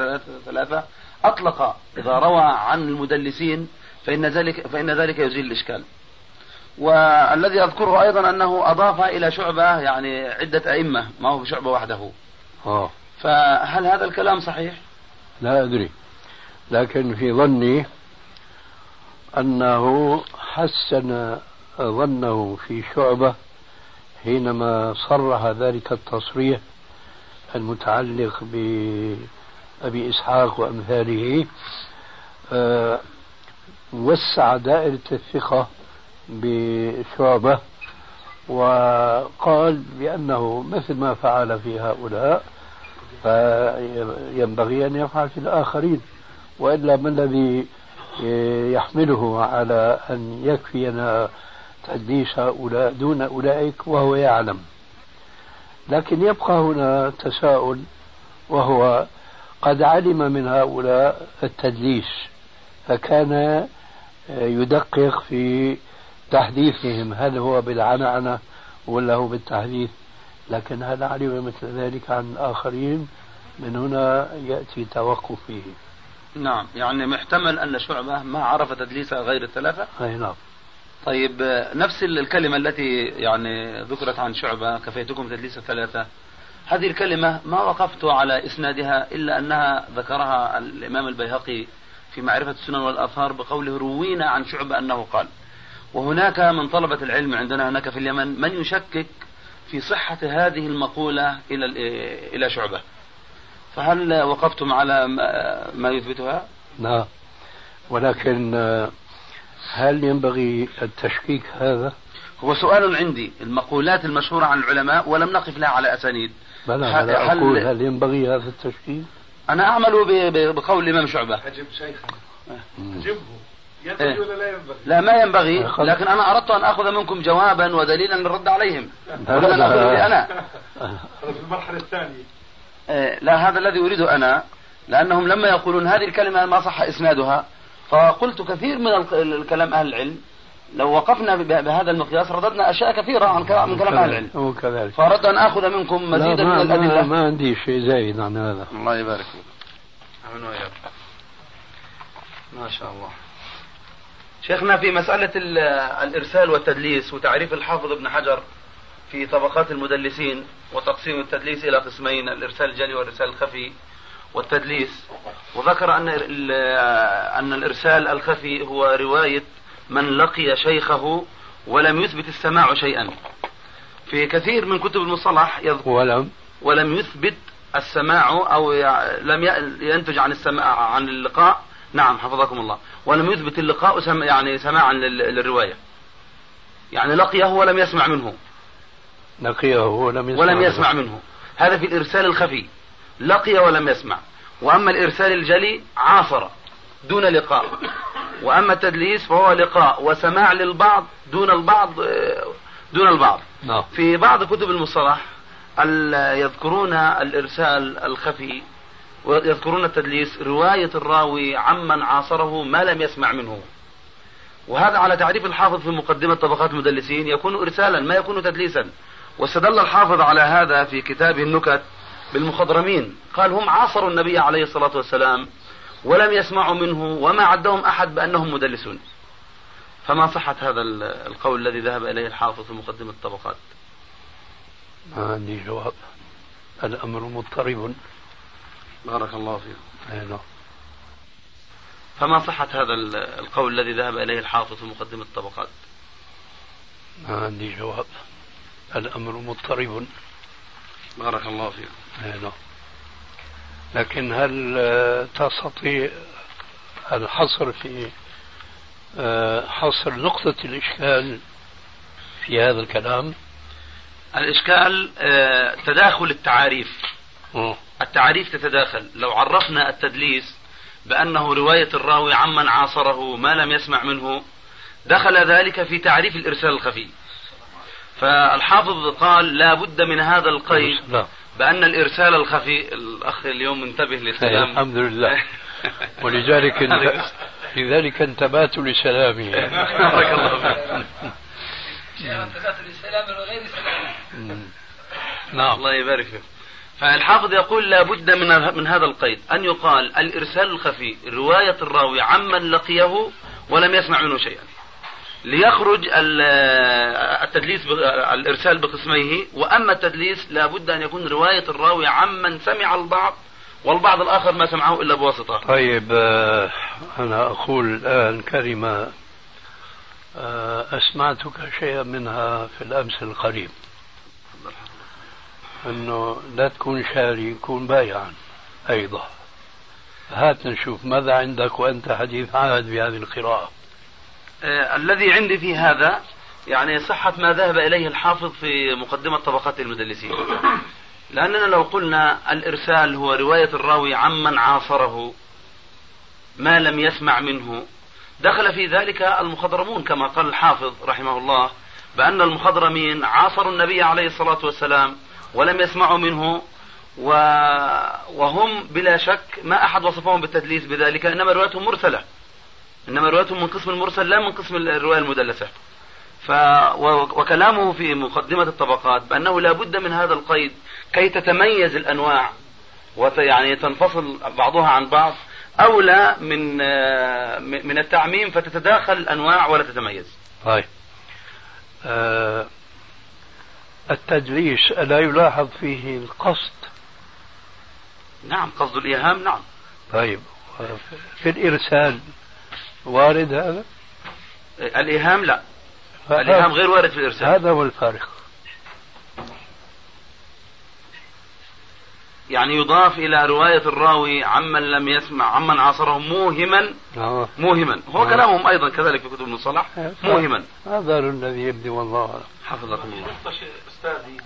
ثلاثة. أطلق إذا روى عن المدلسين فإن ذلك فإن ذلك يزيل الإشكال. والذي أذكره أيضا أنه أضاف إلى شعبة يعني عدة أئمة ما هو شعبة وحده آه. فهل هذا الكلام صحيح؟ لا أدري لكن في ظني أنه حسن ظنه في شعبة حينما صرح ذلك التصريح المتعلق بأبي إسحاق وأمثاله أه وسع دائرة الثقة بشعبة وقال بأنه مثل ما فعل في هؤلاء فينبغي أن يفعل في الآخرين وإلا ما الذي يحمله على أن يكفينا تدليس هؤلاء دون أولئك وهو يعلم. لكن يبقى هنا تساؤل وهو قد علم من هؤلاء التدليس فكان يدقق في تحديثهم هل هو بالعنعنة ولا هو بالتحديث؟ لكن هل علم مثل ذلك عن الآخرين؟ من هنا يأتي توقف فيه. نعم يعني محتمل أن شعبة ما عرف تدليس غير الثلاثة؟ أي نعم. طيب نفس الكلمة التي يعني ذكرت عن شعبة كفيتكم تدليس الثلاثة؟ هذه الكلمة ما وقفت على إسنادها إلا أنها ذكرها الإمام البيهقي في معرفة السنن والآثار بقوله روينا عن شعبة أنه قال وهناك من طلبة العلم عندنا هناك في اليمن من يشكك في صحة هذه المقولة إلى إلى شعبة. فهل وقفتم على ما يثبتها؟ نعم. ولكن هل ينبغي التشكيك هذا؟ هو سؤال عندي. المقولات المشهورة عن العلماء ولم نقف لها على أسانيد. بلى هل, أقول هل ينبغي هذا التشكيك؟ أنا أعمل بقول الإمام شعبة. أجب شيخنا. أجبه. ينبغي إيه؟ ولا لا ينبغي؟ لا ما ينبغي لكن أنا أردت أن آخذ منكم جوابا ودليلا للرد عليهم. ولا أنا أنا. في المرحلة الثانية. إيه لا هذا الذي أريده أنا لأنهم لما يقولون هذه الكلمة ما صح إسنادها فقلت كثير من الكلام أهل العلم لو وقفنا بهذا المقياس رددنا أشياء كثيرة عن كلام من كلام أهل العلم. هو كذلك. فاردت أن آخذ منكم مزيدا من الأدلة. ما عندي شيء زايد عن هذا. الله يبارك فيك. ما شاء الله. شيخنا في مسألة الإرسال والتدليس وتعريف الحافظ ابن حجر في طبقات المدلسين وتقسيم التدليس إلى قسمين الإرسال الجلي والإرسال الخفي والتدليس. وذكر أن أن الإرسال الخفي هو رواية من لقي شيخه ولم يثبت السماع شيئا. في كثير من كتب المصطلح يذكر ولم. ولم يثبت السماع أو لم ينتج عن السماع عن اللقاء نعم حفظكم الله. ولم يثبت اللقاء سم يعني سماعا للرواية. يعني لقيه ولم يسمع منه. لقيه ولم يسمع, ولم يسمع منه. منه. هذا في الإرسال الخفي. لقي ولم يسمع. وأما الإرسال الجلي عاصر دون لقاء. وأما التدليس فهو لقاء وسماع للبعض دون البعض آه، دون البعض. نعم. في بعض كتب المصطلح ال- يذكرون الإرسال الخفي ويذكرون التدليس رواية الراوي عمن عاصره ما لم يسمع منه. وهذا على تعريف الحافظ في مقدمة طبقات المدلسين يكون إرسالا ما يكون تدليسا. واستدل الحافظ على هذا في كتابه النكت بالمخضرمين. قال هم عاصروا النبي عليه الصلاة والسلام ولم يسمعوا منه وما عدهم أحد بأنهم مدلسون. فما صحة هذا ال- القول الذي ذهب إليه الحافظ في مقدمة الطبقات؟ ما عندي جواب. الأمر مضطرب. بارك الله فيكم. أي نعم فما صحة هذا ال- القول الذي ذهب إليه الحافظ في مقدمة الطبقات؟ ما عندي جواب. الأمر مضطرب. بارك الله فيكم. أي نعم لكن هل آه، تستطيع الحصر في آه، حصر نقطة الإشكال في هذا الكلام؟ الإشكال آه، تداخل التعاريف. أوه. التعاريف تتداخل. لو عرفنا التدليس بأنه رواية الراوي عمن عاصره ما لم يسمع منه دخل ذلك في تعريف الإرسال الخفي. فالحافظ قال لا بد من هذا القيد بأن الإرسال الخفي الأخ اليوم منتبه للكلام الحمد لله. ولذلك لذلك انتبهت لسلامي. بارك الله فيك. مم. نعم. الله يبارك فيك. فالحافظ يقول لا بد من من هذا القيد. أن يقال الإرسال الخفي رواية الراوي عمن لقيه ولم يسمع منه شيئا. ليخرج ال- التدليس الإرسال بقسميه. وأما التدليس لا بد أن يكون رواية الراوي عمن سمع البعض والبعض الآخر ما سمعه إلا بواسطة. طيب آه، أنا أقول الآن كلمة آه، أسمعتك شيئا منها في الأمس القريب. أنه لا تكون شاري كون بايعا أيضا. هات نشوف ماذا عندك وأنت حديث عهد بهذه القراءة. آه، الذي عندي في هذا يعني صحة ما ذهب إليه الحافظ في مقدمة طبقات المدلسين. لأننا لو قلنا الإرسال هو رواية الراوي عمن عاصره ما لم يسمع منه دخل في ذلك المخضرمون كما قال الحافظ رحمه الله بأن المخضرمين عاصروا النبي عليه الصلاة والسلام ولم يسمعوا منه و... وهم بلا شك ما أحد وصفهم بالتدليس بذلك إنما روايتهم مرسلة. إنما روايتهم من قسم المرسل لا من قسم الرواية المدلسة. ف وكلامه في مقدمة الطبقات بأنه لا بد من هذا القيد كي تتميز الأنواع وت يعني تنفصل بعضها عن بعض أولى من آه، من التعميم فتتداخل الأنواع ولا تتميز. طيب. آه، التدليس ألا يلاحظ فيه القصد؟ نعم قصد الإيهام نعم. طيب في الإرسال وارد هذا؟ الإيهام لا. الإيهام غير وارد في الإرسال. هذا هو الفارق. يعني يضاف إلى رواية الراوي عمن لم يسمع عمن عاصره موهما آه. موهما. هو آه. كلامهم أيضا كذلك في كتب المصطلح موهما. هذا الذي يبدي والله. حفظكم الله. أستاذي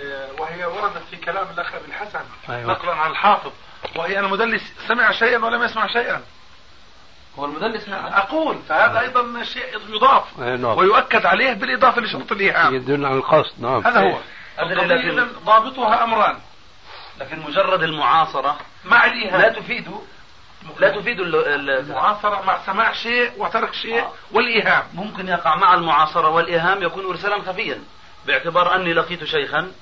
آه، وهي وردت في كلام الأخ أبي الحسن أيوة. نقلا عن الحافظ وهي أن المدلس سمع شيئا ولم يسمع شيئا. هو المدلس نعم. أقول فهذا أيضا شيء يضاف نعم. ويؤكد عليه بالإضافة لشرط الإيهام. يدل على القصد نعم. هذا هو. القضية ضابطها أمران. لكن مجرد المعاصرة مع لا الإيهام تفيد لا تفيد ال- ال- المعاصرة مع سماع شيء وترك شيء آه. والإيهام ممكن يقع مع المعاصرة والإيهام يكون إرسالا خفيا باعتبار أني لقيت شيخا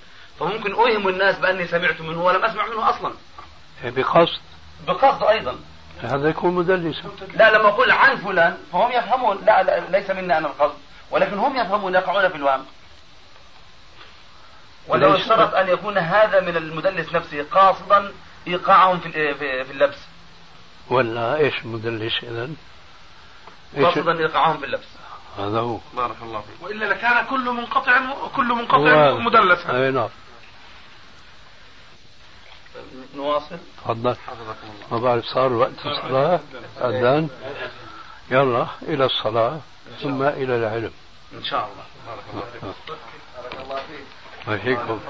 فممكن أوهم الناس بأني سمعت منه ولم أسمع منه أصلا. بقصد. بقصد أيضا. هذا يكون مدلسا لا لما أقول عن فلان فهم يفهمون لا, لا ليس مني أنا القصد ولكن هم يفهمون يقعون في الوهم. ولو اشترط أن يكون هذا من المدلس نفسه قاصدا إيقاعهم في في, اللبس. ولا إيش مدلس اذا؟ قاصدا إيقاعهم في اللبس. هذا هو. بارك الله فيك. وإلا لكان كل منقطع كل منقطع مدلسا أي نعم. نواصل. تفضل. ما بعرف صار وقت الصلاة. أذان. يلا إلى الصلاة ثم إلى العلم. إن شاء الله. بارك الله فيك. وفيكم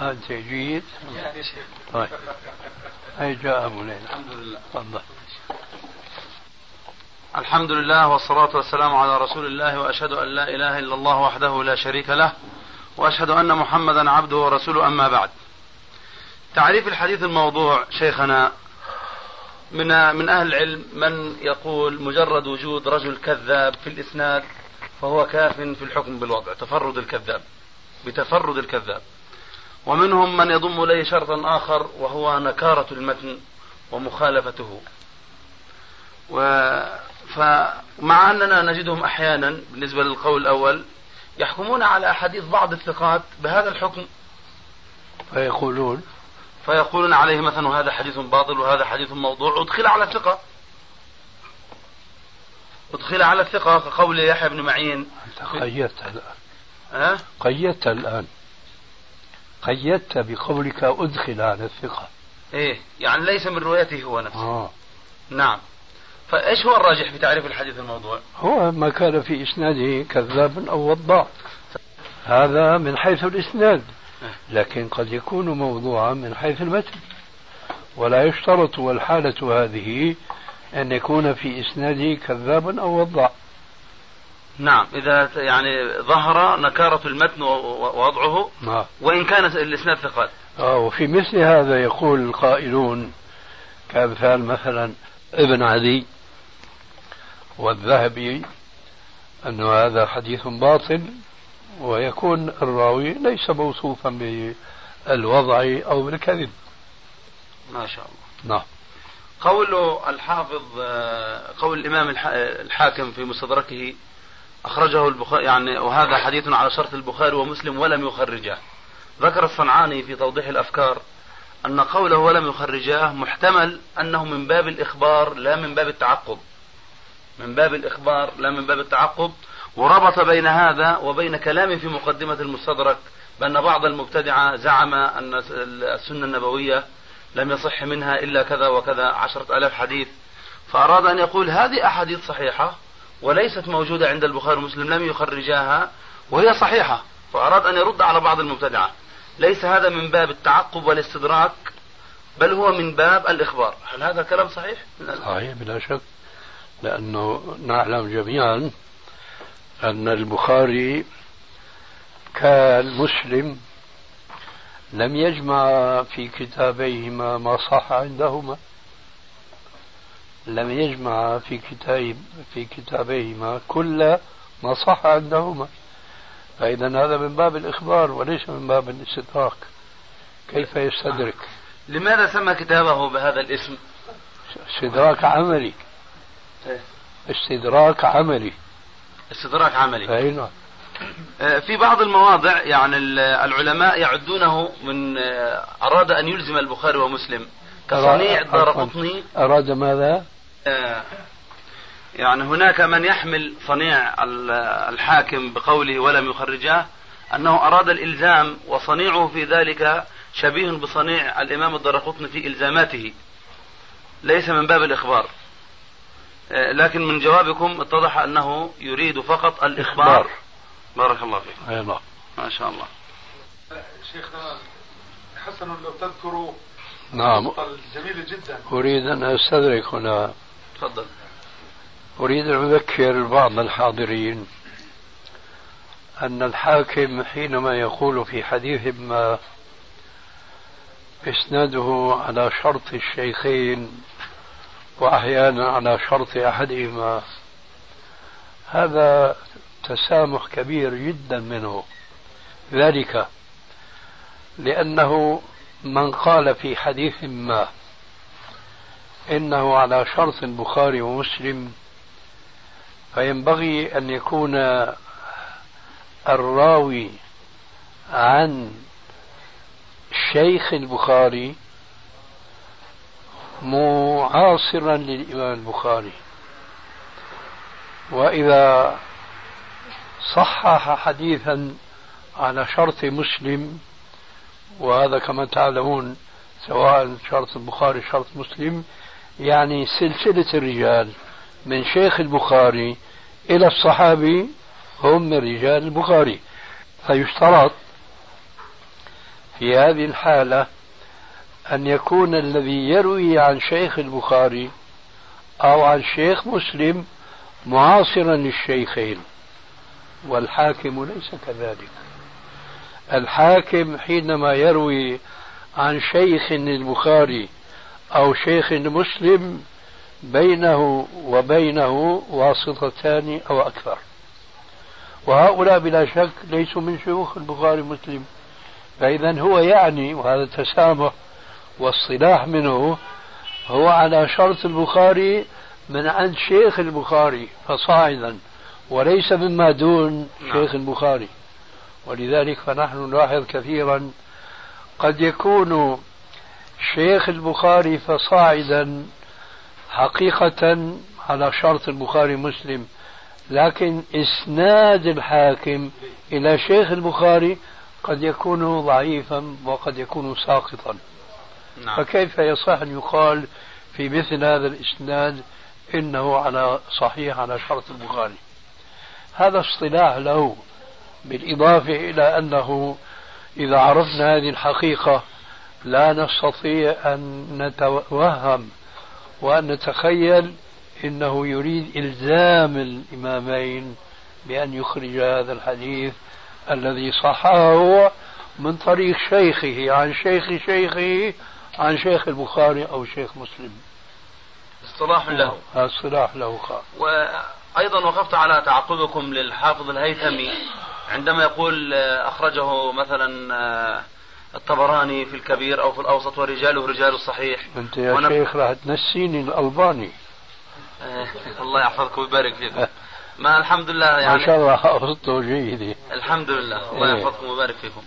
أنت جيد. طيب. هي جاء أبو ليلى. الحمد لله تفضل. الحمد لله والصلاة والسلام على رسول الله وأشهد أن لا إله إلا الله وحده لا شريك له وأشهد أن محمدا عبده ورسوله أما بعد. تعريف الحديث الموضوع شيخنا من من أهل العلم من يقول مجرد وجود رجل كذاب في الإسناد فهو كاف في الحكم بالوضع تفرد الكذاب. بتفرد الكذاب. ومنهم من يضم إليه شرطا آخر وهو نكارة المتن ومخالفته. و فمع أننا نجدهم أحيانا بالنسبة للقول الأول يحكمون على أحاديث بعض الثقات بهذا الحكم. فيقولون. فيقولون عليه مثلا وهذا حديث باطل وهذا حديث موضوع. أدخل على الثقة. أدخل على الثقة كقول يحيى بن معين. قيدت الآن ها؟ قيدت الآن. قيدت بقولك أدخل على الثقة. إيه يعني ليس من روايته هو نفسه. آه. نعم. فإيش هو الراجح في تعريف الحديث الموضوع؟ هو ما كان في إسناده كذاب أو وضاع هذا من حيث الإسناد. لكن قد يكون موضوعا من حيث المتن. ولا يشترط والحالة هذه أن يكون في إسناده كذاب أو وضاع نعم إذا يعني ظهر نكارة المتن ووضعه نعم. وإن كان الإسناد ثقات. آه وفي مثل هذا يقول القائلون كأمثال مثلا ابن عدي والذهبي أن هذا حديث باطل ويكون الراوي ليس موصوفا بالوضع أو بالكذب. ما شاء الله. نعم. قول الحافظ قول الإمام الحاكم في مستدركه أخرجه البخاري يعني وهذا حديث على شرط البخاري ومسلم ولم يخرجه ذكر الصنعاني في توضيح الأفكار أن قوله ولم يخرجاه محتمل أنه من باب الإخبار لا من باب التعقب. من باب الإخبار لا من باب التعقب. وربط بين هذا وبين كلامه في مقدمة المستدرك بأن بعض المبتدعة زعم أن السنة النبوية لم يصح منها إلا كذا وكذا عشرة ألاف حديث. فأراد أن يقول هذه أحاديث صحيحة وليست موجودة عند البخاري ومسلم لم يخرجاها. وهي صحيحة. فأراد أن يرد على بعض المبتدعة. ليس هذا من باب التعقب والاستدراك بل هو من باب الإخبار. هل هذا كلام صحيح؟ صحيح بلا شك. لأنه نعلم جميعا أن البخاري كالمسلم لم يجمع في كتابيهما ما صح عندهما. لم يجمع في كتاب في كتابيهما كل ما صح عندهما. فإذا هذا من باب الإخبار وليس من باب الاستدراك. كيف يستدرك؟ لماذا سمى كتابه بهذا الاسم؟ استدراك عملي. استدراك عملي. استدراك عملي. أي نعم. آه، في بعض المواضع يعني العلماء يعدونه من آه، أراد أن يلزم البخاري ومسلم. كصنيع الدار قطني. أراد ماذا؟ آه، يعني هناك من يحمل صنيع الحاكم بقوله ولم يخرجاه أنه أراد الإلزام وصنيعه في ذلك شبيه بصنيع الإمام الدرقطني في إلزاماته. ليس من باب الإخبار. لكن من جوابكم اتضح أنه يريد فقط الإخبار. بارك الله فيك. أي نعم. ما شاء الله. شيخنا حسن لو تذكروا نعم. جميلة جدا. أريد أن أستدرك هنا تفضل. أريد أن أذكر بعض الحاضرين أن الحاكم حينما يقول في حديث ما إسناده على شرط الشيخين وأحيانا على شرط أحدهما هذا تسامح كبير جدا منه. ذلك لأنه من قال في حديث ما إنه على شرط البخاري ومسلم فينبغي أن يكون الراوي عن شيخ البخاري معاصرا للإمام البخاري. وإذا صحح حديثا على شرط مسلم وهذا كما تعلمون سواء شرط البخاري شرط مسلم يعني سلسلة الرجال من شيخ البخاري إلى الصحابي هم من رجال البخاري. فيشترط في هذه الحالة أن يكون الذي يروي عن شيخ البخاري أو عن شيخ مسلم معاصرا للشيخين والحاكم ليس كذلك. الحاكم حينما يروي عن شيخ البخاري أو شيخ مسلم بينه وبينه واسطتان أو أكثر. وهؤلاء بلا شك ليسوا من شيوخ البخاري مسلم فإذا هو يعني وهذا تسامح والصلاح منه هو على شرط البخاري من عند شيخ البخاري فصاعدا وليس مما دون نعم. شيخ البخاري. ولذلك فنحن نلاحظ كثيرا قد يكون شيخ البخاري فصاعدا حقيقة على شرط البخاري مسلم لكن إسناد الحاكم إلى شيخ البخاري قد يكون ضعيفا وقد يكون ساقطا نعم. فكيف يصح أن يقال في مثل هذا الإسناد إنه على صحيح على شرط البخاري هذا اصطلاح له بالإضافة إلى أنه إذا عرفنا هذه الحقيقة لا نستطيع أن نتوهم وأن نتخيل إنه يريد إلزام الإمامين بأن يخرج هذا الحديث الذي صححه من طريق شيخه عن شيخ شيخه عن شيخ البخاري أو شيخ مسلم. اصطلاح له. اصطلاح له خاص. وأيضا وقفت على تعقبكم للحافظ الهيثمي. عندما يقول أخرجه مثلا الطبراني في الكبير أو في الأوسط ورجاله رجال الصحيح. أنت يا ونب... شيخ راح تنسيني الألباني. آه، الله يحفظكم ويبارك فيكم ما الحمد لله يعني ما شاء الله حفظته جيد الحمد لله. الله إيه. يحفظكم ويبارك فيكم.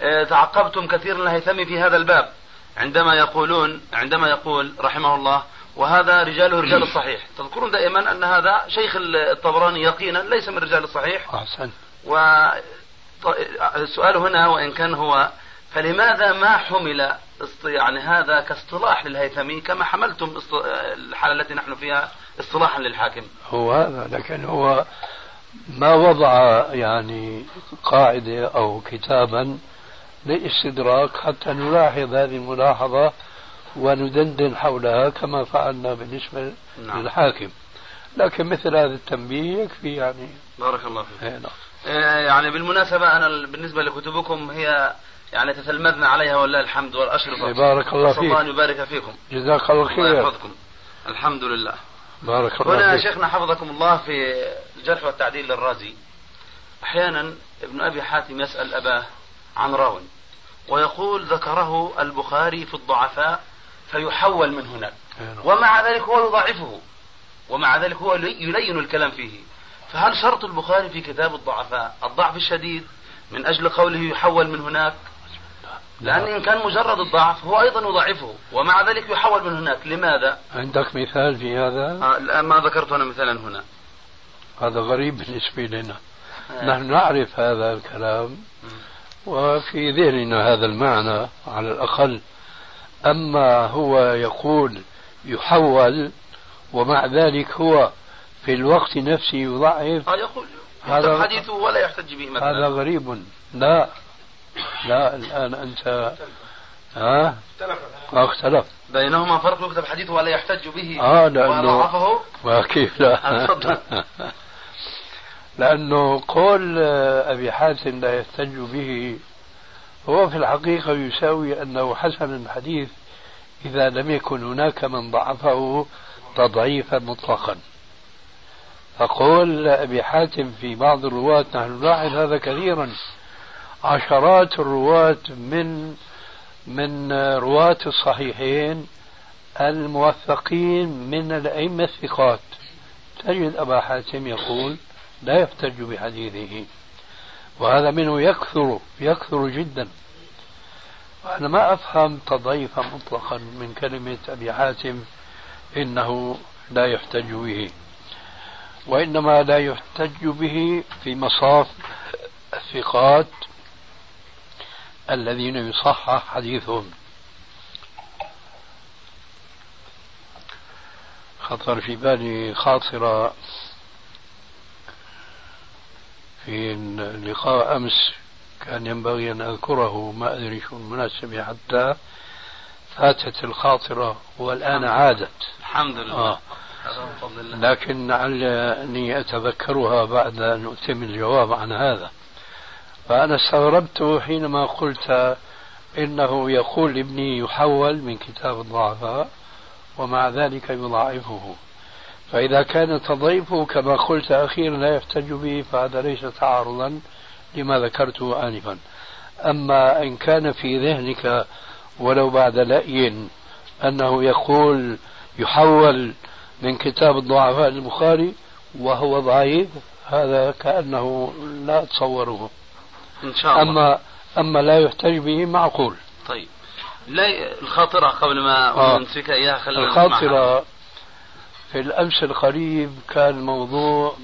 آه، تعقبتم كثيرا الهيثمي في هذا الباب. عندما يقولون عندما يقول رحمه الله وهذا رجاله رجال الصحيح. تذكرون دائما أن هذا شيخ الطبراني يقينا ليس من رجال الصحيح. أحسن والسؤال هنا وإن كان هو فلماذا ما حمل يعني هذا كاصطلاح للهيثمي كما حملتم الحالة التي نحن فيها اصطلاحا للحاكم هو هذا لكن هو ما وضع يعني قاعدة أو كتابا لإستدراك حتى نلاحظ هذه الملاحظة وندندن حولها كما فعلنا بالنسبة نعم. للحاكم لكن مثل هذا التنبيه يكفي يعني بارك الله فيك نعم. يعني بالمناسبة أنا بالنسبة لكتبكم هي يعني تتلمذنا عليها ولله الحمد والأشرطة بارك الله فيك الله أن يبارك فيكم. جزاك الله خير. الله يحفظكم. الحمد لله. بارك الله هنا شيخنا حفظكم الله في الجرح والتعديل للرازي. أحيانا ابن أبي حاتم يسأل أباه عن راو ويقول ذكره البخاري في الضعفاء فيحول من هناك. ومع ذلك هو يضعفه. ومع ذلك هو يلين الكلام فيه. فهل شرط البخاري في كتاب الضعفاء الضعف الشديد من أجل قوله يحول من هناك؟ لأن إن كان مجرد الضعف هو أيضا يضعفه ومع ذلك يحول من هناك. لماذا؟ عندك مثال في هذا؟ آه الآن ما ذكرت أنا مثالا هنا. هذا غريب بالنسبة لنا. آه. نحن نعرف هذا الكلام وفي ذهننا هذا المعنى على الأقل. أما هو يقول يحول ومع ذلك هو في الوقت نفسه يضعف آه يقول هذا حديثه ولا يحتج به مثلا. هذا غريب. لا. لا الآن أنت ها؟ اختلف. بينهما فرق يكتب حديثه ولا يحتج به آه لأنه وكيف لا؟ لأنه قول أبي حاتم لا يحتج به هو في الحقيقة يساوي أنه حسن الحديث إذا لم يكن هناك من ضعفه تضعيفا مطلقا. فقول أبي حاتم في بعض الرواة نحن نلاحظ هذا كثيرا. عشرات الرواة من من رواة الصحيحين الموثقين من الأئمة الثقات. تجد أبا حاتم يقول لا يحتج بحديثه وهذا منه يكثر يكثر جدا. وأنا ما أفهم تضعيفا مطلقا من كلمة أبي حاتم إنه لا يحتج به وإنما لا يحتج به في مصاف الثقات الذين يصحح حديثهم. خطر في بالي خاطرة في لقاء أمس كان ينبغي أن أذكره ما أدري شو المناسبة حتى فاتت الخاطرة والآن عادت. الحمد لله. آه. لكن لعلني أتذكرها بعد أن أتم الجواب عن هذا. فأنا استغربت حينما قلت إنه يقول لابني يحول من كتاب الضعفاء ومع ذلك يضاعفه فإذا كان تضعيفه كما قلت أخيرا لا يحتج به فهذا ليس تعارضا لما ذكرته آنفا. أما إن كان في ذهنك ولو بعد لأي أنه يقول يحول من كتاب الضعفاء البخاري وهو ضعيف هذا كأنه لا أتصوره. إن شاء الله. أما أما لا يحتج به معقول. طيب. لا الخاطرة قبل ما آه. نمسك إياها خلينا الخاطرة في الأمس القريب كان موضوع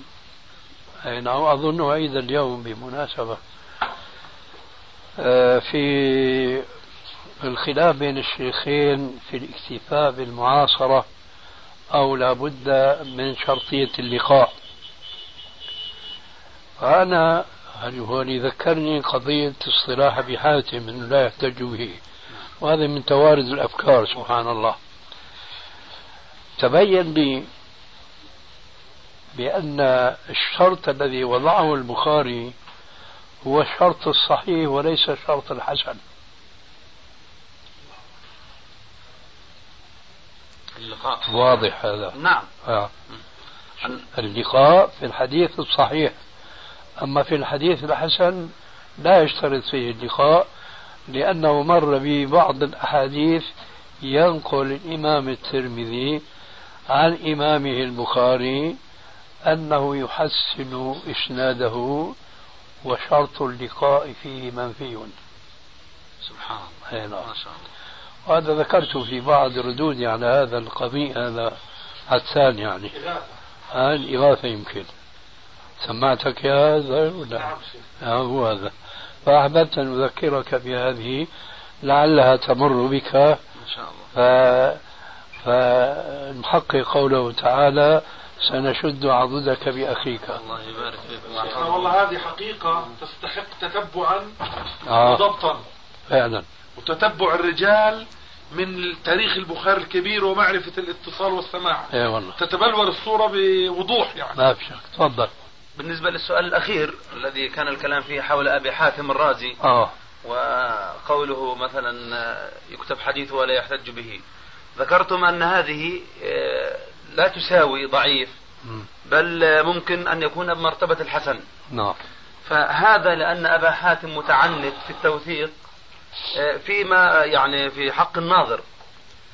نعم أظنه أيضا اليوم بمناسبة آه، في الخلاف بين الشيخين في الاكتفاء بالمعاصرة أو لابد من شرطية اللقاء. فأنا هو ذكرني قضية اصطلاح أبي حاتم أنه لا يحتج به؟ وهذا من توارد الأفكار سبحان الله. تبين لي بأن الشرط الذي وضعه البخاري هو الشرط الصحيح وليس الشرط الحسن. اللقاء. واضح هذا. نعم. آه. اللقاء في الحديث الصحيح. أما في الحديث الحسن لا يشترط فيه اللقاء لأنه مر ببعض الأحاديث ينقل الإمام الترمذي عن إمامه البخاري أنه يحسن إسناده وشرط اللقاء فيه منفي. سبحان الله. نعم. ما شاء الله. وهذا ذكرت في بعض ردودي على هذا القضية هذا حسان يعني. آه الإغاثة يمكن. سمعتك يا هذا ولا؟ نعم شيخ. آه هو هذا. فأحببت أن أذكرك بهذه لعلها تمر بك. ما شاء الله. ف... فنحقق قوله تعالى سنشد عضدك بأخيك. الله يبارك فيكم شيخنا والله هذه حقيقة تستحق تتبعا آه. وضبطا فعلا. وتتبع الرجال من تاريخ البخاري الكبير ومعرفة الاتصال والسماع. اي والله. تتبلور الصورة بوضوح يعني. ما في شك تفضل. بالنسبة للسؤال الأخير الذي كان الكلام فيه حول أبي حاتم الرازي آه وقوله مثلا آه، يكتب حديثه ولا يحتج به ذكرتم أن هذه آه، لا تساوي ضعيف. بل آه، ممكن أن يكون بمرتبة الحسن نعم فهذا لأن أبا حاتم متعنت في التوثيق آه، فيما يعني في حق الناظر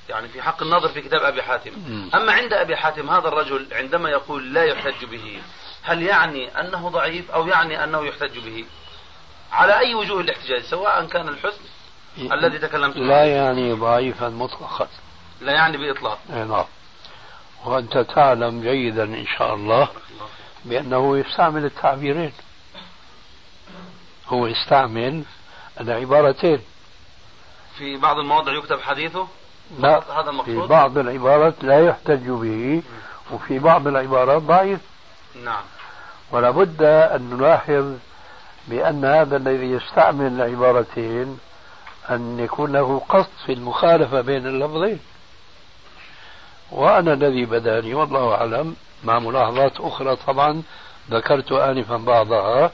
يعني في حق الناظر في كتاب أبي حاتم. أما عند أبي حاتم هذا الرجل عندما يقول لا يحتج به هل يعني أنه ضعيف أو يعني أنه يحتج به؟ على أي وجوه الاحتجاج سواء كان الحسن الذي تكلمت لا عنه يعني ضعيفا مطلقا. لا يعني بإطلاق. اي نعم. وأنت تعلم جيدا إن شاء الله بأنه يستعمل التعبيرين. هو يستعمل العبارتين. في بعض المواضع يكتب حديثه؟ لا هذا في المقصود بعض العبارات لا يحتج به وفي بعض العبارات ضعيف. نعم. ولا بد أن نلاحظ بأن هذا الذي يستعمل العبارتين أن يكون له قصد في المخالفة بين اللفظين. وأنا الذي بدأني والله أعلم مع ملاحظات أخرى طبعا ذكرت آنفا بعضها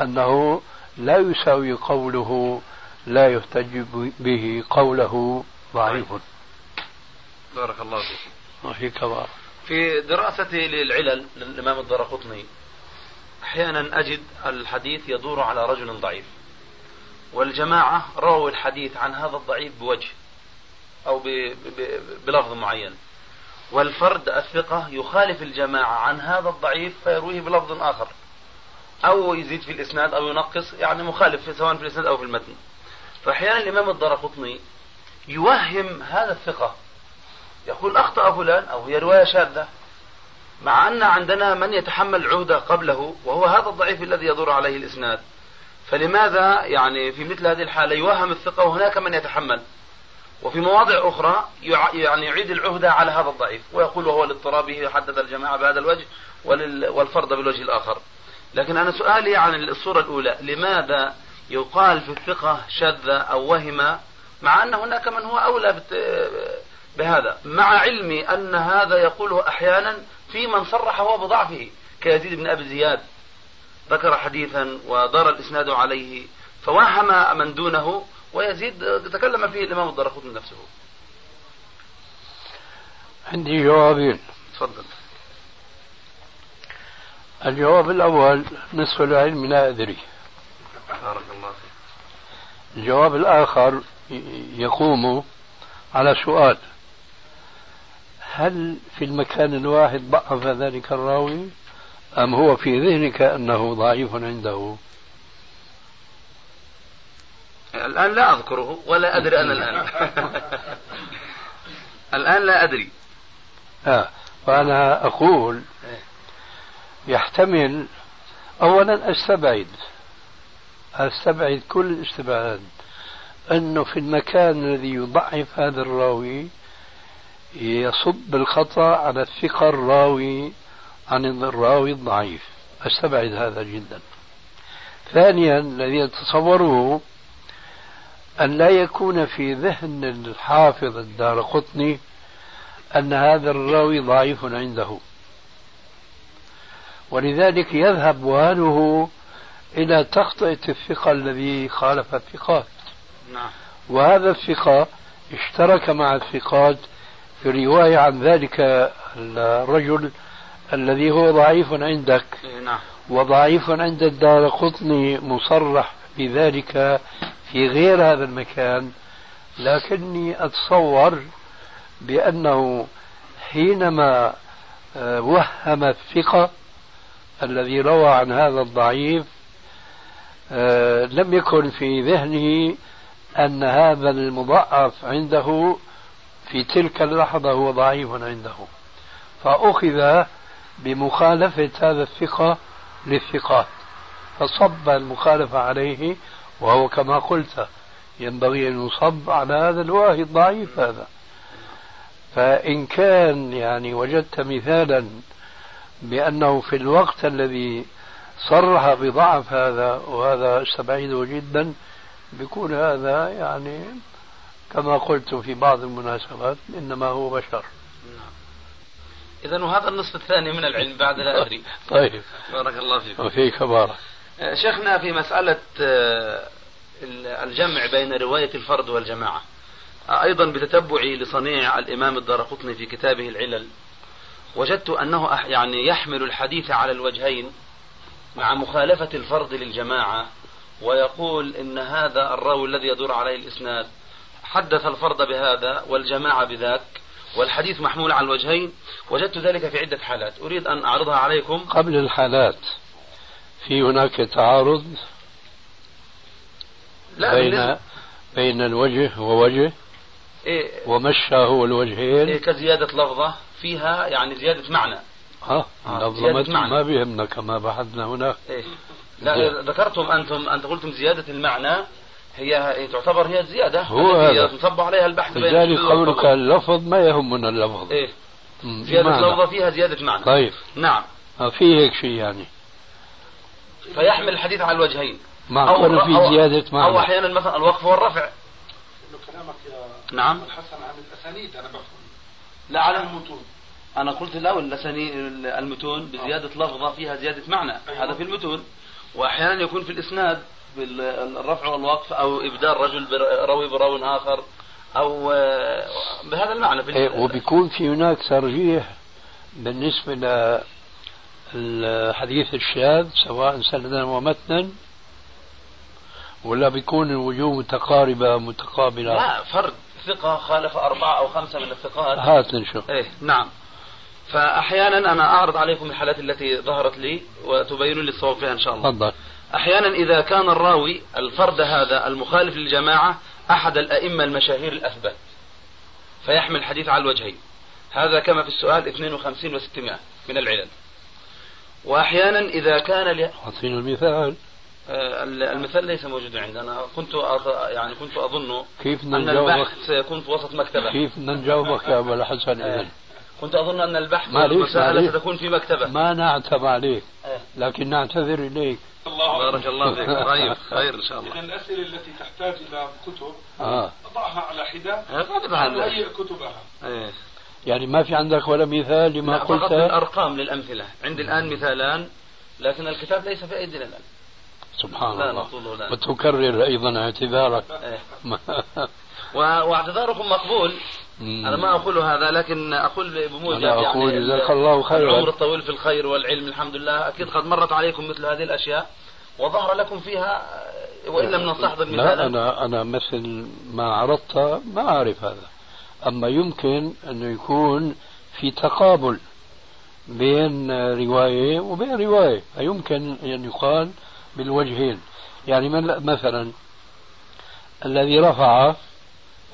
أنه لا يساوي قوله لا يحتج به قوله ضعيف. بارك الله فيك. وفي كبار في دراستي للعلل للإمام الدرقطني أحيانا أجد الحديث يدور على رجل ضعيف والجماعة رووا الحديث عن هذا الضعيف بوجه أو بلفظ معين والفرد الثقة يخالف الجماعة عن هذا الضعيف فيرويه بلفظ آخر أو يزيد في الإسناد أو ينقص يعني مخالف سواء في الإسناد أو في المتن. فأحيانا الإمام الدرقطني يوهم هذا الثقة يقول أخطأ فلان أو هي رواية شاذة. مع أن عندنا من يتحمل العهدة قبله وهو هذا الضعيف الذي يدور عليه الإسناد. فلماذا يعني في مثل هذه الحالة يوهم الثقة وهناك من يتحمل؟ وفي مواضع أخرى يع- يعني يعيد العهدة على هذا الضعيف ويقول وهو لاضطرابه حدد الجماعة بهذا الوجه والفرد بالوجه الآخر. لكن أنا سؤالي عن الصورة الأولى لماذا يقال في الثقة شذ أو وهم مع أن هناك من هو أولى بهذا مع علمي أن هذا يقوله أحيانا في من صرح هو بضعفه كيزيد بن أبي زياد. ذكر حديثا ودار الإسناد عليه فوهم من دونه ويزيد تكلم فيه الإمام الدرقطني نفسه. عندي جوابين تفضل. الجواب الأول نصف العلم لا أدري. بارك الله فيك. الجواب الآخر يقوم على سؤال. هل في المكان الواحد ضعف ذلك الراوي؟ أم هو في ذهنك أنه ضعيف عنده؟ الآن لا أذكره ولا أدري أنا الآن. الآن لا أدري. آه وأنا أقول يحتمل أولا أستبعد أستبعد كل الاستبعاد. أنه في المكان الذي يضعف هذا الراوي يصب الخطأ على الثقة الراوي عن الراوي الضعيف. أستبعد هذا جدا. ثانيا الذي أتصوره أن لا يكون في ذهن الحافظ الدار قطني أن هذا الراوي ضعيف عنده. ولذلك يذهب وهنه إلى تخطئة الثقة الذي خالف الثقات. نعم. وهذا الثقة اشترك مع الثقات في الرواية عن ذلك الرجل الذي هو ضعيف عندك. إيه، نعم. وضعيف عند الدار قطني مصرح بذلك في غير هذا المكان. لكني أتصور بأنه حينما آه، وهم الثقة الذي روى عن هذا الضعيف آه، لم يكن في ذهنه أن هذا المضعف عنده في تلك اللحظة هو ضعيف عنده. فأخذ بمخالفة هذا الثقة للثقات. فصب المخالفة عليه وهو كما قلت ينبغي أن يصب على هذا الواهي الضعيف هذا. فإن كان يعني وجدت مثالا بأنه في الوقت الذي صرح بضعف هذا وهذا استبعده جدا بيكون هذا يعني كما قلت في بعض المناسبات إنما هو بشر. نعم. إذا وهذا النصف الثاني من العلم بعد لا أدري. طيب. بارك الله فيك وفيك بارك آه، شيخنا في مسألة آه، الجمع بين رواية الفرد والجماعة. آه، أيضا بتتبعي لصنيع الإمام الدارقطني في كتابه العلل. وجدت أنه يعني يحمل الحديث على الوجهين مع مخالفة الفرد للجماعة ويقول إن هذا الراوي الذي يدور عليه الإسناد حدث الفرد بهذا والجماعة بذاك والحديث محمول على الوجهين وجدت ذلك في عدة حالات. أريد أن أعرضها عليكم. قبل الحالات في هناك تعارض لا بين بين الوجه ووجه؟ إيه. ومشى هو الوجهين؟ إيه كزيادة لفظة فيها يعني زيادة معنى. آه, لفظة ما بيهمنا كما بحثنا هناك. إيه. لا ذكرتم أنتم أنت قلتم زيادة المعنى. هي تعتبر هي الزيادة. هو هذا. ينصب عليها البحث بين لذلك قولك اللفظ ما يهمنا اللفظ. إيه. زيادة لفظة فيها زيادة معنى. طيب. نعم. في هيك شيء يعني. فيحمل الحديث على الوجهين. معقول في زيادة معنى. أو أحيانا مثلا الوقف والرفع. كلامك يا نعم. الحسن عن الأسانيد أنا بفهم لا على المتون. أنا قلت الأول المتون بزيادة لفظة فيها زيادة معنى. أيوة. هذا في المتون. وأحيانا يكون في الإسناد. بالرفع والوقف أو إبدال رجل روي براو آخر أو آه، بهذا المعنى. إيه وبيكون في هناك ترجيح بالنسبة للحديث الشاذ سواء سندا ومتنا ولا بيكون الوجوه متقاربة متقابلة؟ لا فرد. ثقة خالف أربعة أو خمسة من الثقات. هات نشوف. إيه نعم. فأحيانا أنا أعرض عليكم الحالات التي ظهرت لي وتبين لي الصواب فيها إن شاء الله. تفضل. أحيانا إذا كان الراوي الفرد هذا المخالف للجماعة أحد الأئمة المشاهير الأثبات فيحمل الحديث على الوجهين. هذا كما في السؤال 52 و600 من العلل. وأحيانا إذا كان ل... المثال. آه، المثال ليس موجودا عندي أنا كنت أظ... يعني كنت أظن كيف أن البحث سيكون في وسط مكتبة. كيف نجاوبك يا أبو الحسن إذن. كنت أظن أن البحث معليش. ستكون في مكتبة. ما نعتب عليك إيه. لكن نعتذر إليك. بارك الله فيك. طيب خير إن شاء إذا الله الأسئلة التي تحتاج إلى كتب آه. ضعها على حدة. هذا وهيئ كتبها. إيه. يعني ما في عندك ولا مثال لما لا، فقط قلت؟ بالأرقام للأمثلة. عندي الآن مثالان لكن الكتاب ليس في أيدينا الآن سبحان لا الله. لا. وتكرر أيضا اعتذارك. إيه. واعتذاركم مقبول. أنا ما أقول هذا لكن أقول بموجب أنا أقول يعني جزاك الله خيرا. العمر الطويل في الخير والعلم الحمد لله. أكيد قد مرت عليكم مثل هذه الأشياء وظهر لكم فيها وإن لم نستحضر لا مثالا أنا أنا مثل ما عرضت ما أعرف هذا. أما يمكن أنه يكون في تقابل بين رواية وبين رواية فيمكن أن يقال بالوجهين. يعني من- مثلا الذي رفع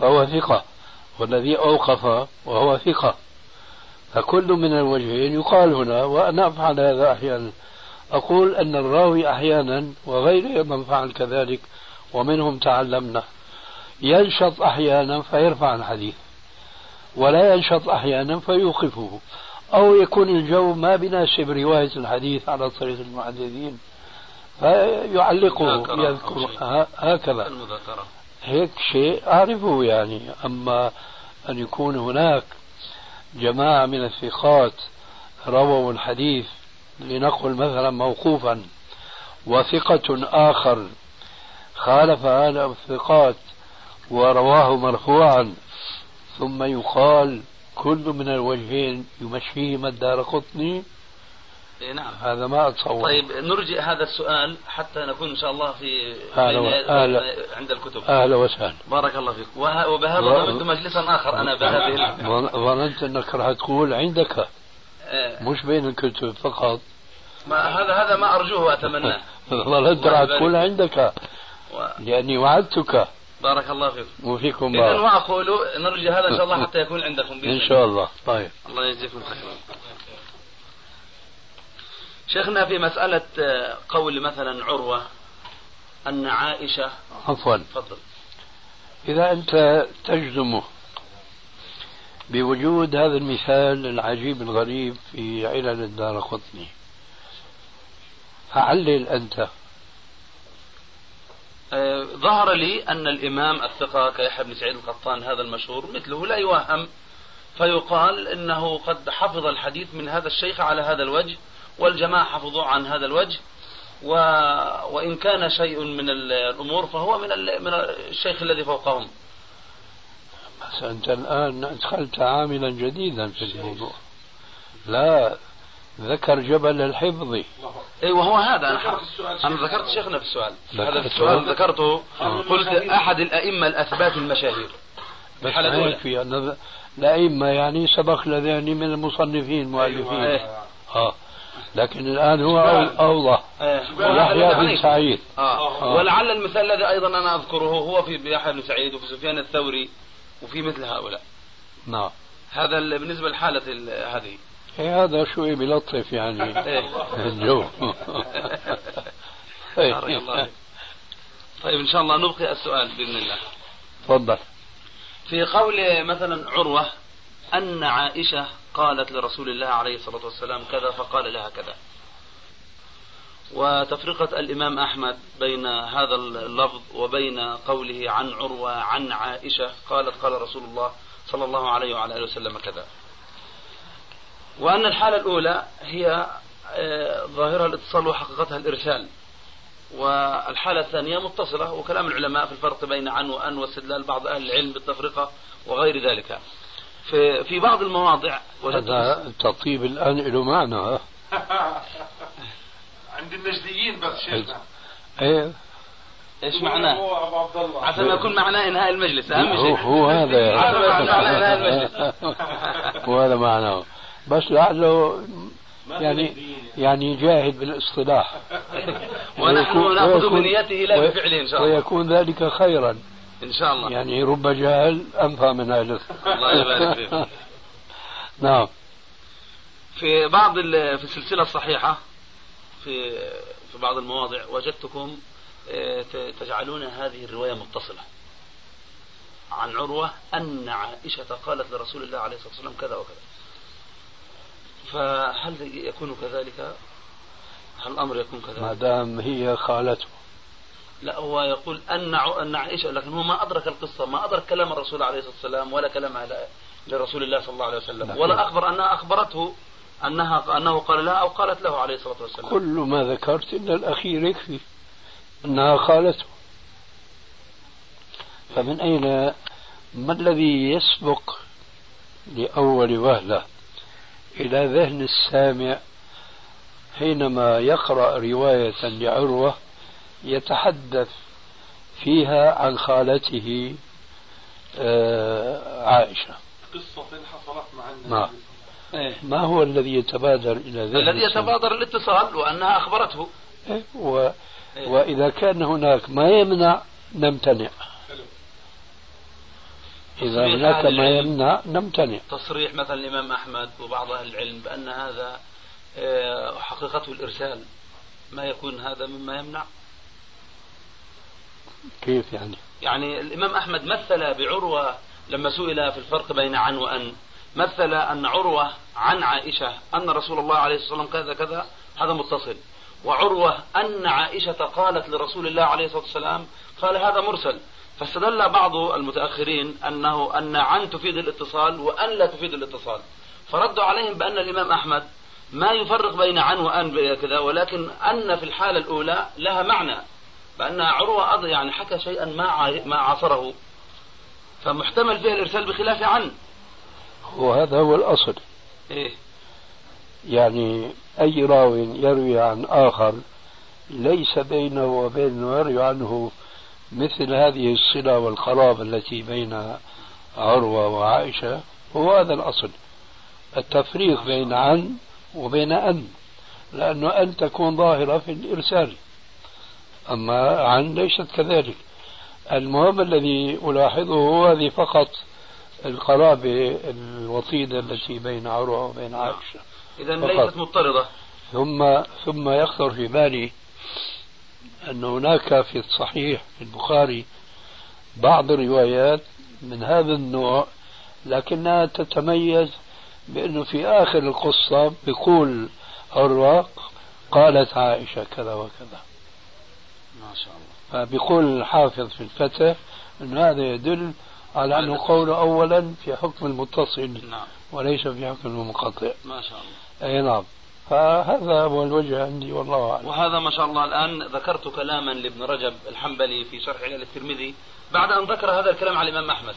فهو ثقة. والذي أوقف وهو ثقة. فكل من الوجهين يقال هنا وأنا أفعل هذا أحيانا. أقول أن الراوي أحيانا وغيره من فعل كذلك ومنهم تعلمنا. ينشط أحيانا فيرفع الحديث ولا ينشط أحيانا فيوقفه. أو يكون الجو ما بناسب رواية الحديث على طريق المحدثين فيعلقه يذكر. هكذا. هيك شيء أعرفه يعني. أما أن يكون هناك جماعة من الثقات رووا الحديث لنقل مثلا موقوفا وثقة آخر خالف هذا الثقات ورواه مرفوعا. ثم يقال كل من الوجهين يمشيهما الدار قطني نعم. هذا ما أتصور. طيب نرجئ هذا السؤال حتى نكون إن شاء الله في أهلا بين- وسهلا. بين- عند الكتب. أهلا وسهلا. بارك الله فيك. وه- وبهذا و- ضمنت مجلسا آخر أنا بهذه ظننت أنك راح تقول عندك. آه، مش بين الكتب فقط. ما هذا هذا ما أرجوه وأتمناه ظننت راح تقول عندك. و- لأني وعدتك. بارك الله فيك. وفيكم بارك. وأقول نرجى هذا إن شاء الله حتى يكون عندكم إن شاء الله. طيب. الله يجزيكم خيرا. شيخنا في مسألة آه، قول مثلا عروة أن عائشة عفوا. تفضل. إذا أنت تجزم بوجود هذا المثال العجيب الغريب في علل الدار قطني فعلل أنت. آه، ظهر لي أن الإمام الثقة كيحيى بن سعيد القطان هذا المشهور مثله لا يوهم فيقال إنه قد حفظ الحديث من هذا الشيخ على هذا الوجه والجماعة حفظوه عن هذا الوجه و... وإن كان شيء من ال- الأمور فهو من ال... من الشيخ الذي فوقهم. بس أنت الآن أدخلت عاملا جديدا في الموضوع. لا ذكر جبل الحفظ. اي وهو هذا. أنا أنا ذكرت شيخنا في السؤال. هذا في؟ السؤال ذكرته. قلت أحد الأئمة الأثبات المشاهير. بس ما أن الأئمة يعني سبق لذهني من المصنفين المؤلفين. إيه. آه. لكن الآن هو أو- أوضح. آه. يحيى بن سعيد. آه. آه. ولعل المثال الذي أيضا أنا أذكره هو في يحيى بن سعيد وفي سفيان الثوري وفي مثل هؤلاء. نعم. هذا ال- بالنسبة لحالة ال- هذه. إيه هذا شوي بلطف يعني. إيه. الجو الله فيك. طيب إن شاء الله نبقي السؤال بإذن الله. تفضل. في قول مثلا عروة أن عائشة قالت لرسول الله عليه الصلاة والسلام كذا فقال لها كذا. وتفرقة الإمام أحمد بين هذا اللفظ وبين قوله عن عروة عن عائشة قالت قال رسول الله صلى الله عليه وعلى آله وسلم كذا. وأن الحالة الأولى هي آه، ظاهرها الاتصال وحقيقتها الإرسال. والحالة الثانية متصلة وكلام العلماء في الفرق بين عن وأن واستدلال بعض أهل العلم بالتفرقة وغير ذلك. في, في بعض المواضع. وجدت هذا التطيب الآن له معنى؟ عند النجديين بس شيخنا. إيه. إيش معناه؟ هو أبو عبد الله. عسى ما يكون معناه إنهاء المجلس اهم هو, شيء هو هذا يعني. عسى ما يكون معناه إنهاء المجلس. هو هذا معناه. بس لعله يعني يعني. جاهد بالاصطلاح. ونحن نأخذ بنيته لا بفعله إن شاء الله. ويكون ذلك خيرا. إن شاء الله يعني رب جاهل أنفى من أهل الله يبارك فيك. نعم في بعض في السلسلة الصحيحة في في بعض المواضع وجدتكم آه، تجعلون هذه الرواية متصلة عن عروة أن عائشة قالت لرسول الله عليه الصلاة والسلام كذا وكذا فهل يكون كذلك؟ هل الأمر يكون كذلك؟ ما دام هي خالته لا هو يقول أن أن عائشة لكن هو ما أدرك القصة ما أدرك كلام الرسول عليه الصلاة والسلام ولا كلام لرسول الله صلى الله عليه وسلم. ولا أخبر أنها أخبرته أنها أنه قال لها أو قالت له عليه الصلاة والسلام. كل ما ذكرت إلا الأخير يكفي أنها خالته فمن أين ما الذي يسبق لأول وهلة إلى ذهن السامع حينما يقرأ رواية لعروة يتحدث فيها عن خالته آه، عائشة. قصة حصلت مع النبي. نعم. إيه. ما هو الذي يتبادر إلى ذهن الذي يتبادر الاتصال وأنها أخبرته. إيه و... إيه. وإذا كان هناك ما يمنع نمتنع. إذا هناك ما يمنع نمتنع. تصريح مثلا الإمام أحمد وبعض أهل العلم بأن هذا آه، حقيقته الإرسال. ما يكون هذا مما يمنع؟ كيف يعني؟ يعني الإمام أحمد مثل بعروة لما سئل في الفرق بين عن وأن. مثل أن عروة عن عائشة أن رسول الله عليه الصلاة والسلام كذا كذا هذا متصل. وعروة أن عائشة قالت لرسول الله عليه الصلاة والسلام قال هذا مرسل. فاستدل بعض المتأخرين أنه أن عن تفيد الاتصال وأن لا تفيد الاتصال. فردوا عليهم بأن الإمام أحمد ما يفرق بين عن وأن كذا ولكن أن في الحالة الأولى لها معنى. بأن عروة يعني حكى شيئا ما ما عاصره. فمحتمل فيها الإرسال بخلاف عن وهذا هو الأصل. إيه؟ يعني أي راو يروي عن آخر ليس بينه وبين يروي عنه مثل هذه الصلة والقرابة التي بين عروة وعائشة. هو هذا الأصل. التفريق بين عن وبين أن لأنه أن تكون ظاهرة في الإرسال. أما عن ليست كذلك. المهم الذي ألاحظه هو هذه فقط القرابة الوطيدة التي بين عروة وبين عائشة. إذا ليست مضطردة. ثم ثم يخطر في بالي أن هناك في الصحيح في البخاري بعض الروايات من هذا النوع لكنها تتميز بأنه في آخر القصة بيقول عروة قالت عائشة كذا وكذا. ما شاء الله. فبيقول الحافظ في الفتح أن هذا يدل على أنه قول أولا في حكم المتصل نعم. وليس في حكم المنقطع ما شاء الله. أي نعم. فهذا هو الوجه عندي والله أعلم. وهذا ما شاء الله الآن ذكرت كلاما لابن رجب الحنبلي في شرح علل الترمذي بعد أن ذكر هذا الكلام على الإمام أحمد.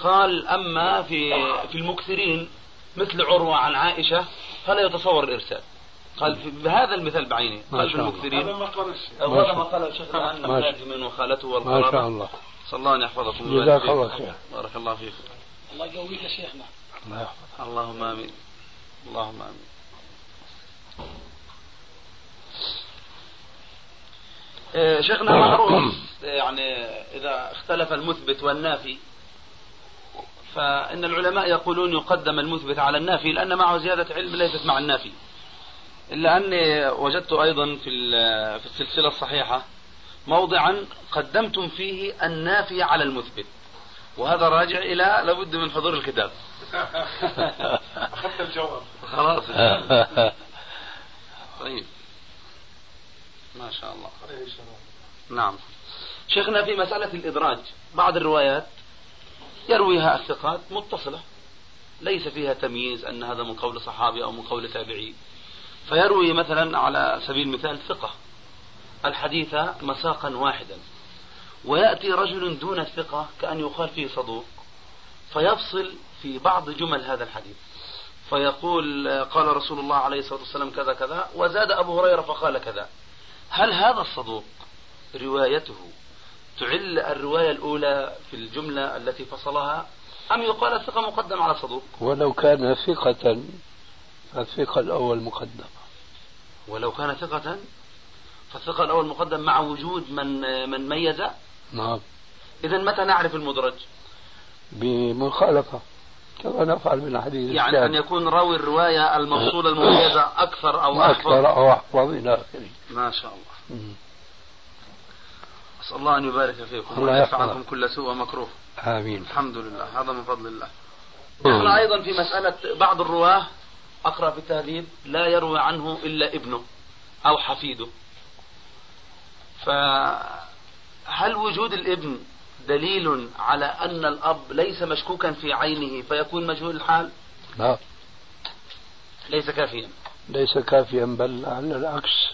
قال أما في في المكثرين مثل عروة عن عائشة فلا يتصور الإرسال. قال في بهذا المثال بعينه قال في المكثرين. هذا ما قال هذا ما قاله الشيخ من وخالته والقرابة ما شاء الله. صلى الله أن يحفظكم. جزاك الله خير. بارك الله فيك. الله يقويك يا شيخنا. الله يحفظك. اللهم آمين. اللهم آمين. إيه، شيخنا معروف يعني إذا اختلف المثبت والنافي؟ فإن العلماء يقولون يقدم المثبت على النافي لأن معه زيادة علم ليست مع النافي. إلا أني وجدت أيضا في في السلسلة الصحيحة موضعا قدمتم فيه النافي على المثبت. وهذا راجع إلى لابد من حضور الكتاب. أخذت الجواب. خلاص. طيب. ما شاء الله. نعم. شيخنا في مسألة الإدراج بعض الروايات يرويها الثقات متصلة. ليس فيها تمييز أن هذا من قول صحابي أو من قول تابعي. فيروي مثلا على سبيل المثال ثقة. الحديث مساقا واحدا. ويأتي رجل دون الثقة كأن يقال فيه صدوق فيفصل في بعض جمل هذا الحديث. فيقول قال رسول الله عليه الصلاة والسلام كذا كذا وزاد أبو هريرة فقال كذا. هل هذا الصدوق روايته تعل الرواية الأولى في الجملة التي فصلها أم يقال الثقة مقدم على الصدوق ولو كان ثقة فالثقة الأول مقدم. ولو كان ثقة فالثقة الأول مقدم مع وجود من من ميز. نعم. إذا متى نعرف المدرج؟ بمخالفة. كما نفعل من الحديث يعني الشاب. أن يكون راوي الرواية الموصولة المميزة أكثر أو أحفظ أكثر أو أحفظ إلى آخره. ما شاء الله. أسأل الله أن يبارك فيكم وأن يدفع عنكم كل سوء ومكروه. آمين. الحمد لله. هذا من فضل الله. نحن أيضا في مسألة بعض الرواة. أقرأ في التهذيب لا يروي عنه إلا ابنه أو حفيده. فهل وجود الابن دليل على أن الأب ليس مشكوكا في عينه فيكون مجهول الحال؟ لا. ليس كافيا. ليس كافيا بل على العكس.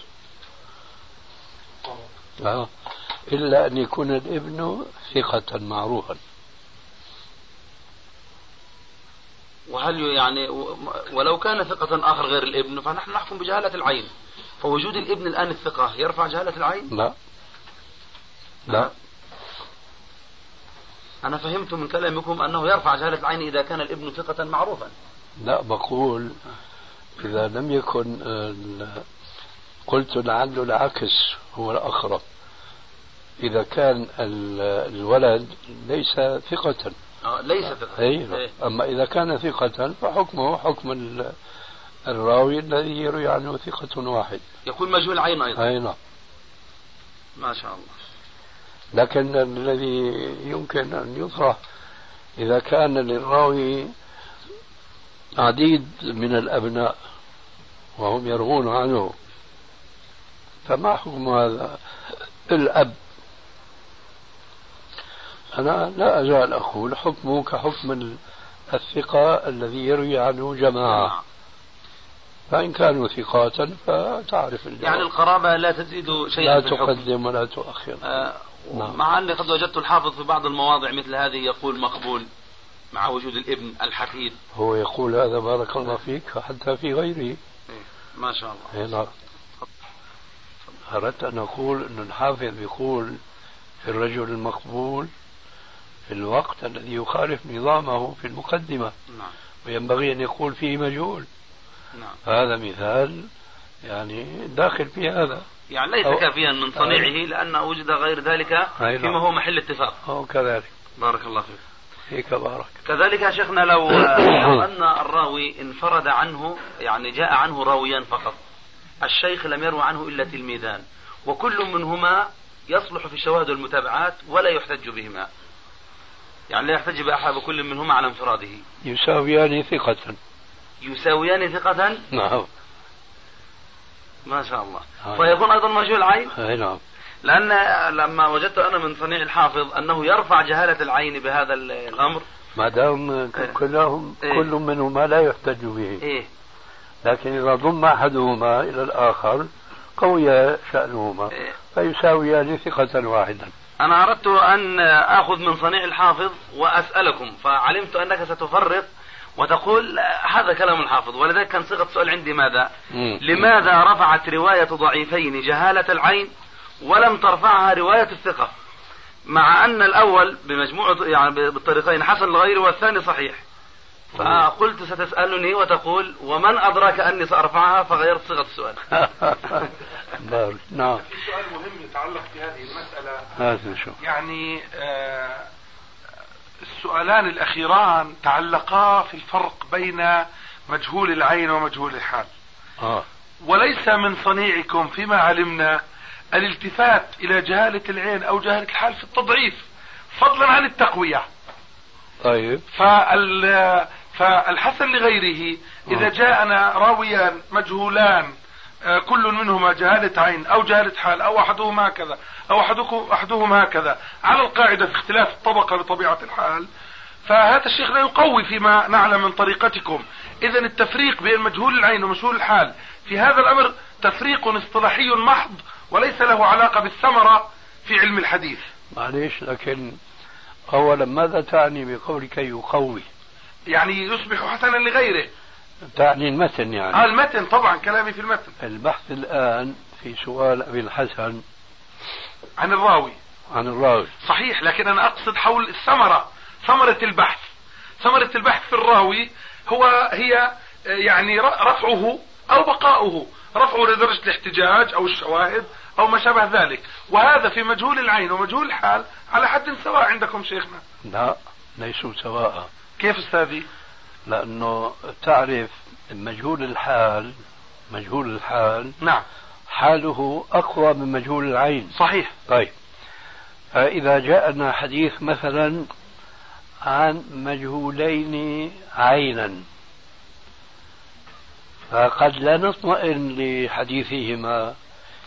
آه. إلا أن يكون الابن ثقة معروفا. وهل يعني ولو كان ثقة آخر غير الابن فنحن نحكم بجهالة العين. فوجود الابن الآن الثقة يرفع جهالة العين؟ لا. لا. أنا فهمت من كلامكم أنه يرفع جهالة العين إذا كان الابن ثقة معروفا. لا بقول إذا لم يكن قلت لعل العكس هو الأقرب. إذا كان الولد ليس ثقة. ليس ثقة أي إيه. أما إذا كان ثقة فحكمه حكم الراوي الذي يروي عنه ثقة واحد. يكون مجهول عين أيضا. أي نعم. ما شاء الله. لكن الذي يمكن أن يطرح إذا كان للراوي عديد من الأبناء وهم يروون عنه فما حكم هذا؟ الأب. أنا لا أزال أقول حكمه كحكم الثقة الذي يروي عنه جماعة. فإن كانوا ثقات فتعرف الجواب. يعني القرابة لا تزيد شيئا لا تقدم ولا تؤخر. آه نعم. مع أني قد وجدت الحافظ في بعض المواضع مثل هذه يقول مقبول مع وجود الابن الحفيد. هو يقول هذا بارك الله فيك حتى في غيره. إيه، ما شاء الله. نعم. أردت أن أقول أن الحافظ يقول في الرجل المقبول في الوقت الذي يخالف نظامه في المقدمة. نعم. وينبغي أن يقول فيه مجهول. نعم. هذا مثال يعني داخل في هذا. يعني ليس كافيا من صنيعه لأن وجد غير ذلك فيما هو محل اتفاق. أو كذلك. بارك الله فيك. فيك بارك. كذلك يا شيخنا لو أن الراوي انفرد عنه يعني جاء عنه راويا فقط. الشيخ لم يروى عنه إلا تلميذان. وكل منهما يصلح في الشواهد والمتابعات ولا يحتج بهما. يعني لا يحتج بأحد كل منهما على انفراده. يساويان ثقة. يساويان ثقة؟ نعم. ما شاء الله. فيكون أيضا مجهول العين؟ أي نعم. لأن لما وجدت أنا من صنيع الحافظ أنه يرفع جهالة العين بهذا الأمر. ما دام كلهم إيه؟ كل منهما لا يحتج به. إيه؟ لكن إذا ضم أحدهما إلى الآخر قوي شأنهما. إيه؟ فيساويان ثقة واحدا. أنا أردت أن آخذ من صنيع الحافظ وأسألكم فعلمت أنك ستفرق وتقول هذا كلام الحافظ ولذلك كان صيغة السؤال عندي ماذا؟ مم. لماذا رفعت رواية ضعيفين جهالة العين ولم ترفعها رواية الثقة؟ مع أن الأول بمجموعة يعني بالطريقين حسن لغيره والثاني صحيح. فقلت ستسألني وتقول ومن أدرك أني سأرفعها؟ فغيرت صيغة السؤال. نعم. سؤال مهم يتعلق بهذه المسألة. هذا شو؟ يعني آه السؤالان الأخيران تعلقا في الفرق بين مجهول العين ومجهول الحال. آه. وليس من صنيعكم فيما علمنا الالتفات إلى جهالة العين أو جهالة الحال في التضعيف فضلا عن التقوية. طيب. فال فالحسن لغيره إذا آه. جاءنا راويان مجهولان آه، كل منهما جهالة عين أو جهالة حال أو أحدهما هكذا أو أحدهما هكذا على القاعدة في اختلاف الطبقة بطبيعة الحال فهذا الشيخ لا يقوي فيما نعلم من طريقتكم. إذا التفريق بين مجهول العين ومجهول الحال في هذا الأمر تفريق اصطلاحي محض وليس له علاقة بالثمرة في علم الحديث. معليش لكن أولا ماذا تعني بقولك يقوي؟ يعني يصبح حسنا لغيره. تعني المتن يعني. آه المتن طبعا كلامي في المتن. البحث الآن في سؤال أبي الحسن. عن الراوي. عن الراوي. صحيح لكن أنا أقصد حول الثمرة. ثمرة البحث. ثمرة البحث في الراوي هو هي يعني رفعه أو بقاؤه. رفعه لدرجة الاحتجاج أو الشواهد أو ما شابه ذلك. وهذا في مجهول العين ومجهول الحال على حد سواء عندكم شيخنا. لا ليسوا سواء. كيف أستاذي؟ لأنه تعرف مجهول الحال مجهول الحال. نعم. حاله أقوى من مجهول العين. صحيح. طيب. فإذا جاءنا حديث مثلا عن مجهولين عينا. فقد لا نطمئن لحديثهما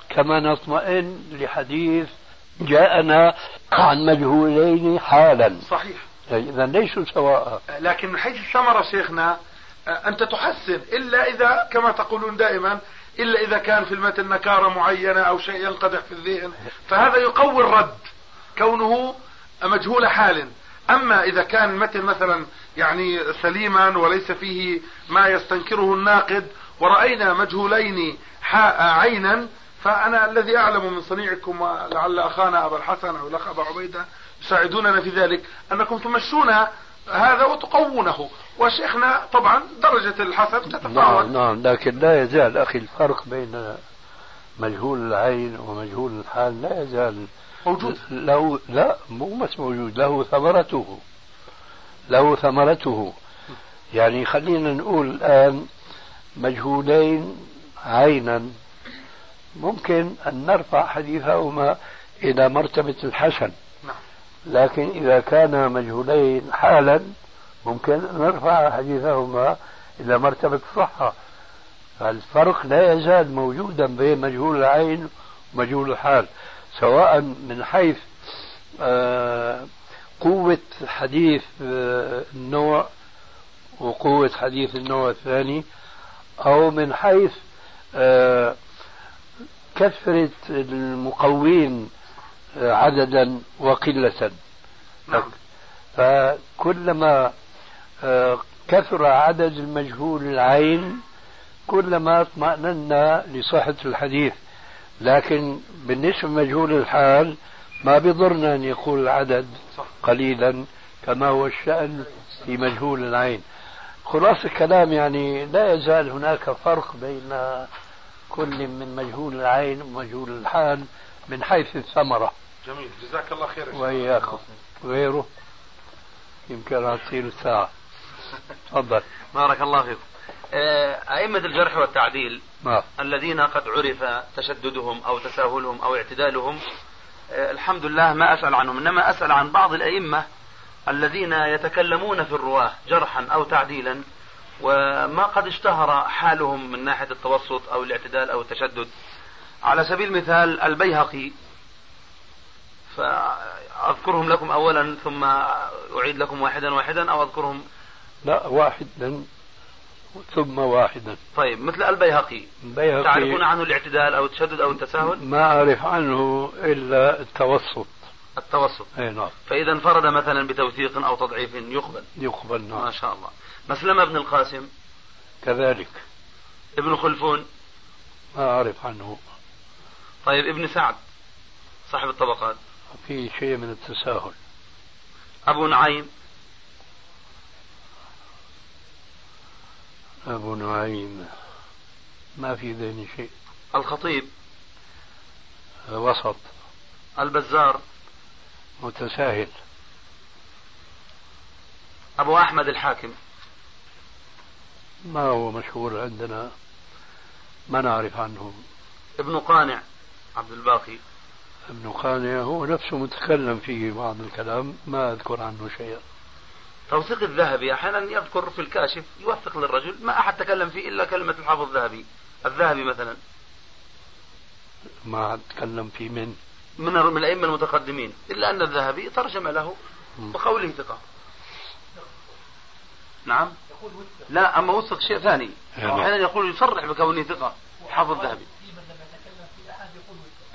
كما نطمئن لحديث جاءنا عن مجهولين حالا. صحيح. إذا ليسوا سواء. لكن من حيث الثمرة شيخنا أنت تحسن إلا إذا كما تقولون دائما إلا إذا كان في المتن نكارة معينة أو شيء ينقدح في الذهن فهذا يقوي الرد كونه مجهول حال أما إذا كان المتن مثلا يعني سليما وليس فيه ما يستنكره الناقد ورأينا مجهولين عينا فأنا الذي أعلم من صنيعكم ولعل أخانا أبا الحسن أو الأخ أبا عبيدة يساعدوننا في ذلك أنكم تمشون هذا وتقوونه. وشيخنا طبعا درجة الحسن تتفاوت. نعم نعم لكن لا يزال أخي الفرق بين مجهول العين ومجهول الحال لا يزال موجود. له لا مو بس موجود له ثمرته له ثمرته. يعني خلينا نقول الآن مجهولين عينا. ممكن أن نرفع حديثهما إلى مرتبة الحسن. لكن إذا كان مجهولين حالا ممكن نرفع حديثهما إلى مرتبة الصحة. فالفرق لا يزال موجودا بين مجهول العين ومجهول الحال سواء من حيث آه، قوة حديث آه، النوع وقوة حديث النوع الثاني أو من حيث آه، كثرة المقوين عددا وقلة. نعم. فكلما كثر عدد المجهول العين كلما اطمأننا لصحة الحديث. لكن بالنسبة لمجهول الحال ما بضرنا أن يقول العدد قليلا كما هو الشأن في مجهول العين. خلاص الكلام يعني لا يزال هناك فرق بين كل من مجهول العين ومجهول الحال من حيث الثمرة. جميل. جزاك الله خير وإياكم. غيره يمكن تصير الساعة تفضل. بارك الله فيكم. آه، أئمة الجرح والتعديل ما. الذين قد عرف تشددهم أو تساهلهم أو اعتدالهم آه، الحمد لله ما أسأل عنهم إنما أسأل عن بعض الأئمة الذين يتكلمون في الرواة جرحا أو تعديلا وما قد اشتهر حالهم من ناحية التوسط أو الاعتدال أو التشدد. على سبيل المثال البيهقي فأذكرهم لكم أولا ثم أعيد لكم واحدا واحدا أو أذكرهم؟ لا واحدا ثم واحدا. طيب مثل البيهقي. البيهقي تعرفون عنه الاعتدال أو التشدد أو التساهل؟ ما أعرف عنه إلا التوسط. التوسط. أي نعم. فإذا انفرد مثلا بتوثيق أو تضعيف يقبل. يقبل نعم. ما شاء الله. مسلمة بن القاسم. كذلك. ابن خلفون. ما أعرف عنه. طيب ابن سعد صاحب الطبقات. في شيء من التساهل. أبو نعيم. أبو نعيم. ما في ذهني شيء. الخطيب. وسط البزار. متساهل. أبو أحمد الحاكم. ما هو مشهور عندنا؟ ما نعرف عنه ابن قانع. عبد الباقي. ابن قانع هو نفسه متكلم فيه بعض الكلام ما أذكر عنه شيئا. توثيق الذهبي أحيانا يذكر في الكاشف يوثق للرجل ما أحد تكلم فيه إلا كلمة الحافظ الذهبي. الذهبي مثلا. ما تكلم فيه من؟ من من الأئمة المتقدمين. إلا أن الذهبي ترجم له بقوله ثقة. نعم. لا أما وثق شيء ثاني. أحيانا يقول يصرح بكونه ثقة حافظ الذهبي.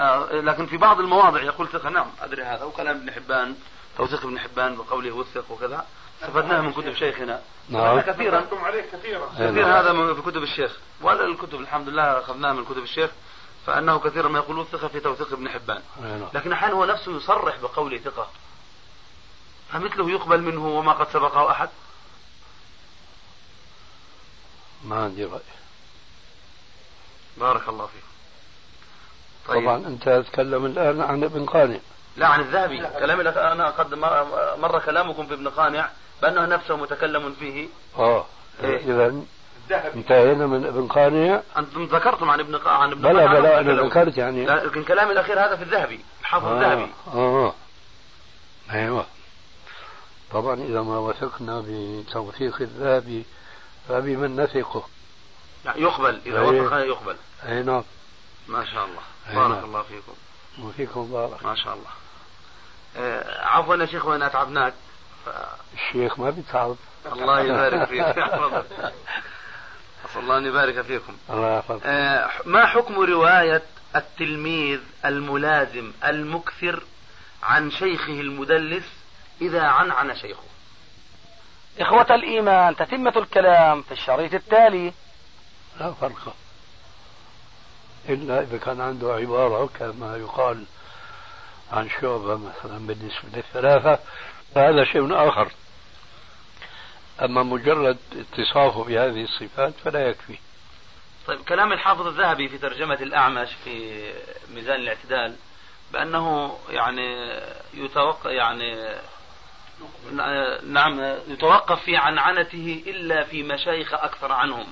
آه لكن في بعض المواضع يقول ثقة. نعم. أدري هذا. وكلام ابن حبان توثيق ابن حبان بقوله وثق وكذا. استفدناه من كتب شيخنا. نعم. كثيرا عليه كثيرا. كثير هذا من في كتب الشيخ. ولا الكتب الحمد لله أخذناه من كتب الشيخ. فأنه كثيرا ما يقول ثقه في توثيق ابن حبان. نعم. لكن أحيانا هو نفسه يصرح بقوله ثقة. فمثله يقبل منه وما قد سبقه أحد؟ ما عندي رأي. بارك الله فيك. طيب. طبعا أنت تتكلم الآن عن ابن قانع. لا عن الذهبي. كلامي لك أنا قد مر كلامكم في ابن قانع بأنه نفسه متكلم فيه. آه إيه. اذا انتهينا من ابن قانع. أنتم ذكرتم عن ابن قا... عن ابن بلا قانع. بلا أنا. ذكرت يعني. لكن كلامي الأخير هذا في الذهبي الحافظ آه. الذهبي. آه. أيوه. طبعا إذا ما وثقنا بتوثيق الذهبي فبمن نثقه؟ يعني يقبل إذا أيه. وافق يقبل. أي نعم. ما شاء الله. بارك. الله فيكم. وفيكم بارك. ما شاء الله. آه، عفوا يا شيخ وين أتعبناك. الشيخ ما بيتعب. الله يبارك فيك. الله أن يبارك فيكم. الله يحفظك. آه، ما حكم رواية التلميذ الملازم المكثر عن شيخه المدلس إذا عنعن شيخه؟ إخوة الإيمان تتمة الكلام في الشريط التالي. لا فرق. إلا إذا كان عنده عبارة كما يقال عن شعبة مثلا بالنسبة للثلاثة فهذا شيء آخر. أما مجرد اتصافه بهذه الصفات فلا يكفي. طيب كلام الحافظ الذهبي في ترجمة الأعمش في ميزان الاعتدال بأنه يعني يتوقع يعني نعم يتوقف في عنعنته إلا في مشايخ أكثر عنهم.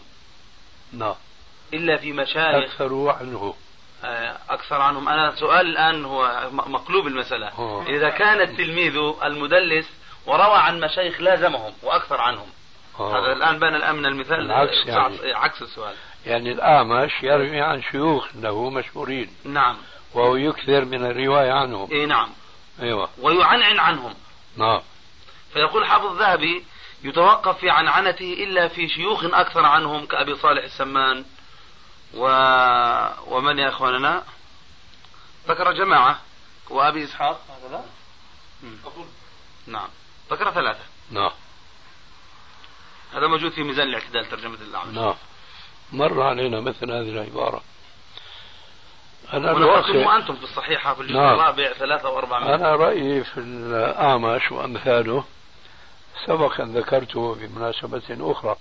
نعم. إلا في مشايخ. أكثر عنه. أكثر عنهم. أنا سؤال الآن هو مقلوب المسألة. أوه. إذا كان التلميذ المدلس وروى عن مشايخ لازمهم وأكثر عنهم. آه. هذا الآن بان الآن من المثال. العكس يعني. عكس السؤال. يعني الأعمش يروي عن شيوخ له مشهورين. نعم. وهو يكثر من الرواية عنهم. إيه نعم. أيوة. ويعنعن عنهم. نعم. فيقول حافظ الذهبي يتوقف في عنعنته إلا في شيوخ أكثر عنهم كأبي صالح السمان. و... ومن يا إخواننا؟ ذكر جماعة وأبي إسحاق. هكذا؟ نعم. ذكر ثلاثة. نعم. هذا موجود في ميزان الاعتدال ترجمة الأعمش نعم. مر علينا مثل هذه العبارة. أنا الواقع أنتم في الصحيحة في الجزء نعم. الرابع ثلاثة وأربعمائة. أنا رأيي في الأعمش وأمثاله سبق أن ذكرته بمناسبة أخرى.